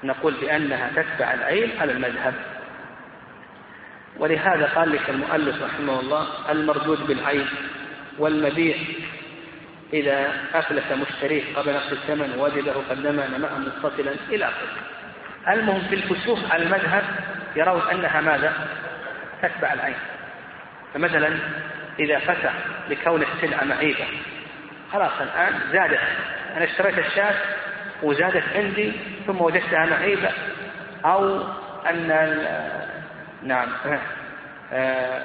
نقول بأنها تتبع العين على المذهب. ولهذا قال لك المؤلف رحمه الله المردود بالعين والمبيع. إذا أفلس مشتريه قبل نقص الثمن وجده قد نماء متصلا إلى آخره. المهم في الفسوق على المذهب يرون أنها ماذا؟ تتبع العين. فمثلا إذا فتح لكون السلعة معيبة خلاص الآن زادت. أنا اشتريت الشاة وزادت عندي ثم وجدتها معيبة أو أن نعم آه،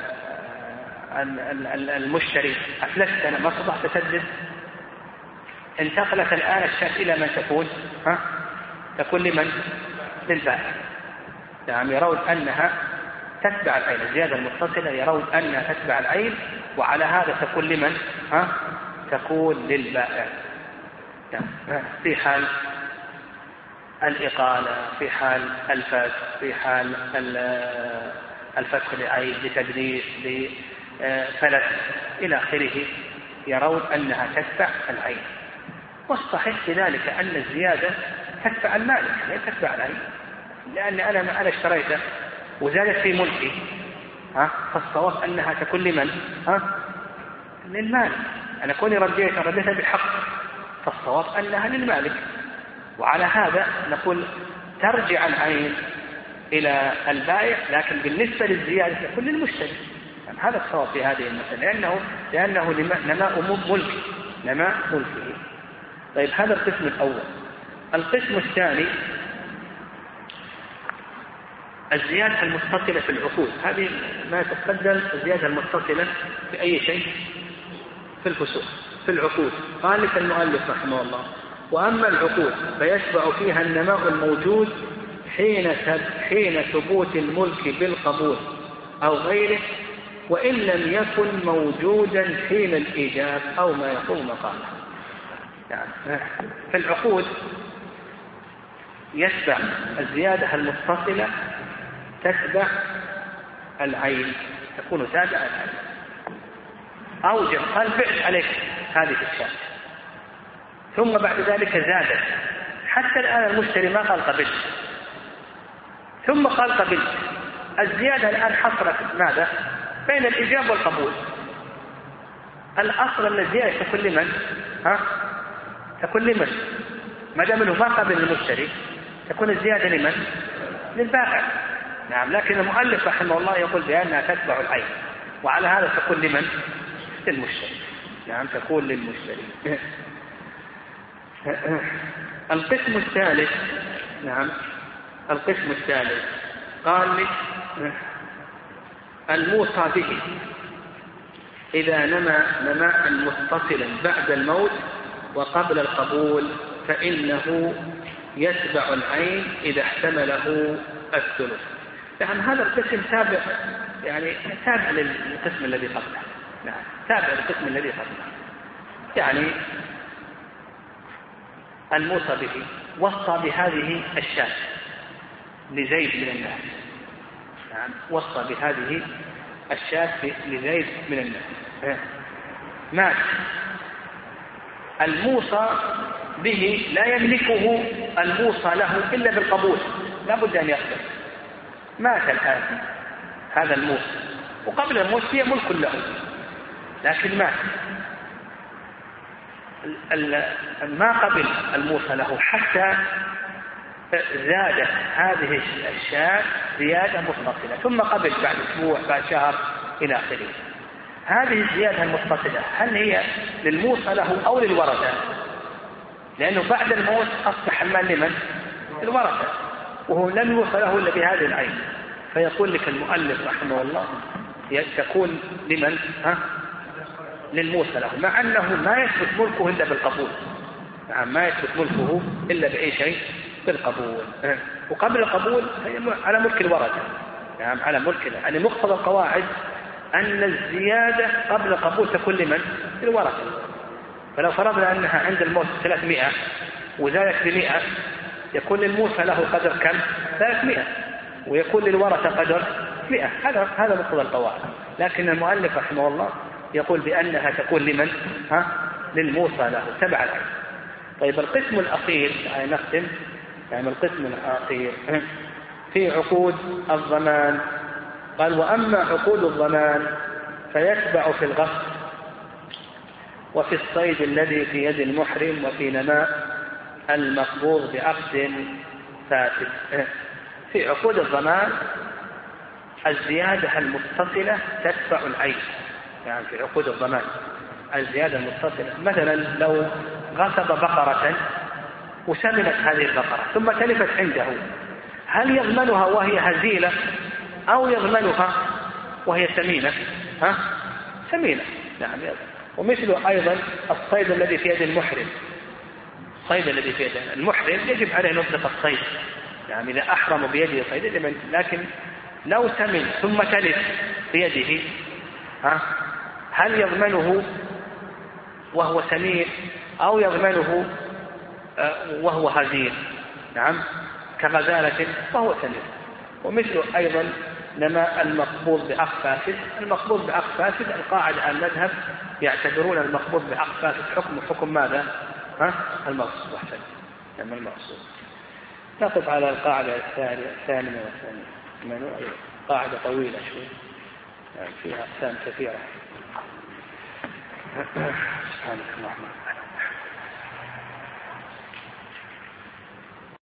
المشتري أفلست أنا ما استطعت أسدد انتقلت الآن الشاة إلى من تكون ها؟ تكون لمن؟ للبائع نعم يرون أنها تتبع العين. الزيادة المتصلة يرون أنها تتبع العين وعلى هذا تكون لمن؟ ها؟ تكون للبائع نعم. في حال الإقالة في حال الفتح في حال الفتح لعين لتدريس لفلت إلى آخره يرون أنها تتبع العين. والصحيح في ذلك أن الزيادة تتبع المالك لا تتبع العين لأن أنا أنا اشتريته وزادت في ملكي. ها؟ فالصواب أنها تكون لمن؟ ها؟ للمالك أنا كوني رديت رديتها بالحق. فالصواب أنها للمالك. وعلى هذا نقول ترجع العين إلى البائع لكن بالنسبة للزيادة تكون للمشتري. يعني هذا الصواب في هذه المسألة. لأنه لأنه نماء ملك نماء ملكه طيب هذا القسم الأول. القسم الثاني الزيادة المتصلة في العقود. هذه ما تقدم الزيادة المتصلة في أي شيء؟ في الفسوق في العقود. قال لك المؤلف رحمه الله. وأما العقود فيشبع فيها النماء الموجود حين حين ثبوت الملك بالقبول أو غيره وإن لم يكن موجودا حين الإيجاب أو ما يقوم مقامه. في العقود يتبع الزيادة المتصلة تتبع العين تكون تابعة العين أوجب قال بعت عليك هذه الشاة ثم بعد ذلك زادت حتى الآن المشتري ما قال قبلت ثم قال قبلت الزيادة الآن حصلت ماذا؟ بين الإجابة والقبول الأصل أن الزيادة تكون لمن؟ ها؟ تكون لمن؟ ما دام ما قبل المشتري تكون الزيادة لمن؟ للبائع نعم لكن المؤلف رحمه الله يقول بأنها تتبع العين وعلى هذا تكون لمن؟ للمشتري نعم تكون للمشتري القسم الثالث نعم القسم الثالث قال لي الموصى به إذا نما نماء متصلا بعد الموت وقبل القبول فإنه يتبع العين إذا احتمله الثلث. يعني هذا القسم تابع يعني تابع للقسم الذي قبله. نعم تابع للقسم الذي قبله. يعني الموصى به وصى بهذه الشاة لزيد من الناس. نعم وصى بهذه الشاة لزيد من الناس. مات. الموصى به لا يملكه الموصى له إلا بالقبول. لا بد أن يقبل. مات الآن؟ هذا الموصى. وقبل الموت هي ملك له. لكن مات ما قبل الموصى له؟ حتى زادت هذه الشاة زيادة متصلة ثم قبل بعد أسبوع بعد شهر إلى آخره. هذه الزيادة المتصلة هل هي للموصى له أو للورثة؟ لأنه بعد الموت أصبح المال لمن؟ الورثة وهو لم يوصى له إلا بهذه العين. فيقول لك المؤلف رحمه الله تكون لمن؟ ها؟ للموصى له مع أنه ما يثبت ملكه إلا بالقبول. نعم ما يثبت ملكه إلا بأي شيء؟ بالقبول. وقبل القبول على ملك الورثة. نعم على ملك يعني مقتضى القواعد أن الزيادة قبل القبول تكون لمن؟ للورثة فلو فرضنا أنها عند الموت 300 وزادت ب 100 يكون للموسى له قدر كم؟ 300 ويكون للورثة قدر 100 هذا هذا مقتضى القواعد. لكن المؤلف رحمه الله يقول بأنها تكون لمن؟ ها؟ للموصى له. تبع العين طيب القسم الأخير يعني نختم. يعني القسم الأخير. في عقود الضمان. قال وأما عقود الضمان فيتبع في الغصب وفي الصيد الذي في يد المحرم وفي نماء المقبوض بعقد فاسد في عقود الضمان الزيادة المتصلة تتبع العين. يعني في عقود الضمان الزيادة المتصلة. مثلا لو غصب بقرة وسمنت هذه البقرة ثم تلفت عنده هل يضمنها وهي هزيلة؟ أو يضمنها وهي سمينة ها؟ سمينة نعم ومثله أيضا الصيد الذي في يد المحرم. الصيد الذي في يد المحرم يجب عليه نطلق الصيد. يعني إذا أحرم بيده صيد لكن لو سمن ثم تلف بيده ها؟ هل يضمنه وهو سمين أو يضمنه آه، وهو هزيل؟ نعم كغزالة فهو سليم ومثل أيضا نما المقبوض بحق فاسد. المقبوض بحق فاسد القاعدة المذهب يعتبرون المقبوض بحق فاسد حكم. حكم ماذا؟ ها؟ المقصود. أحسن. نعم المقصود. نقف على القاعدة الثانية الثانية والثانية قاعدة طويلة شوي. يعني فيها أقسام كثيرة. سبحانك اللهم.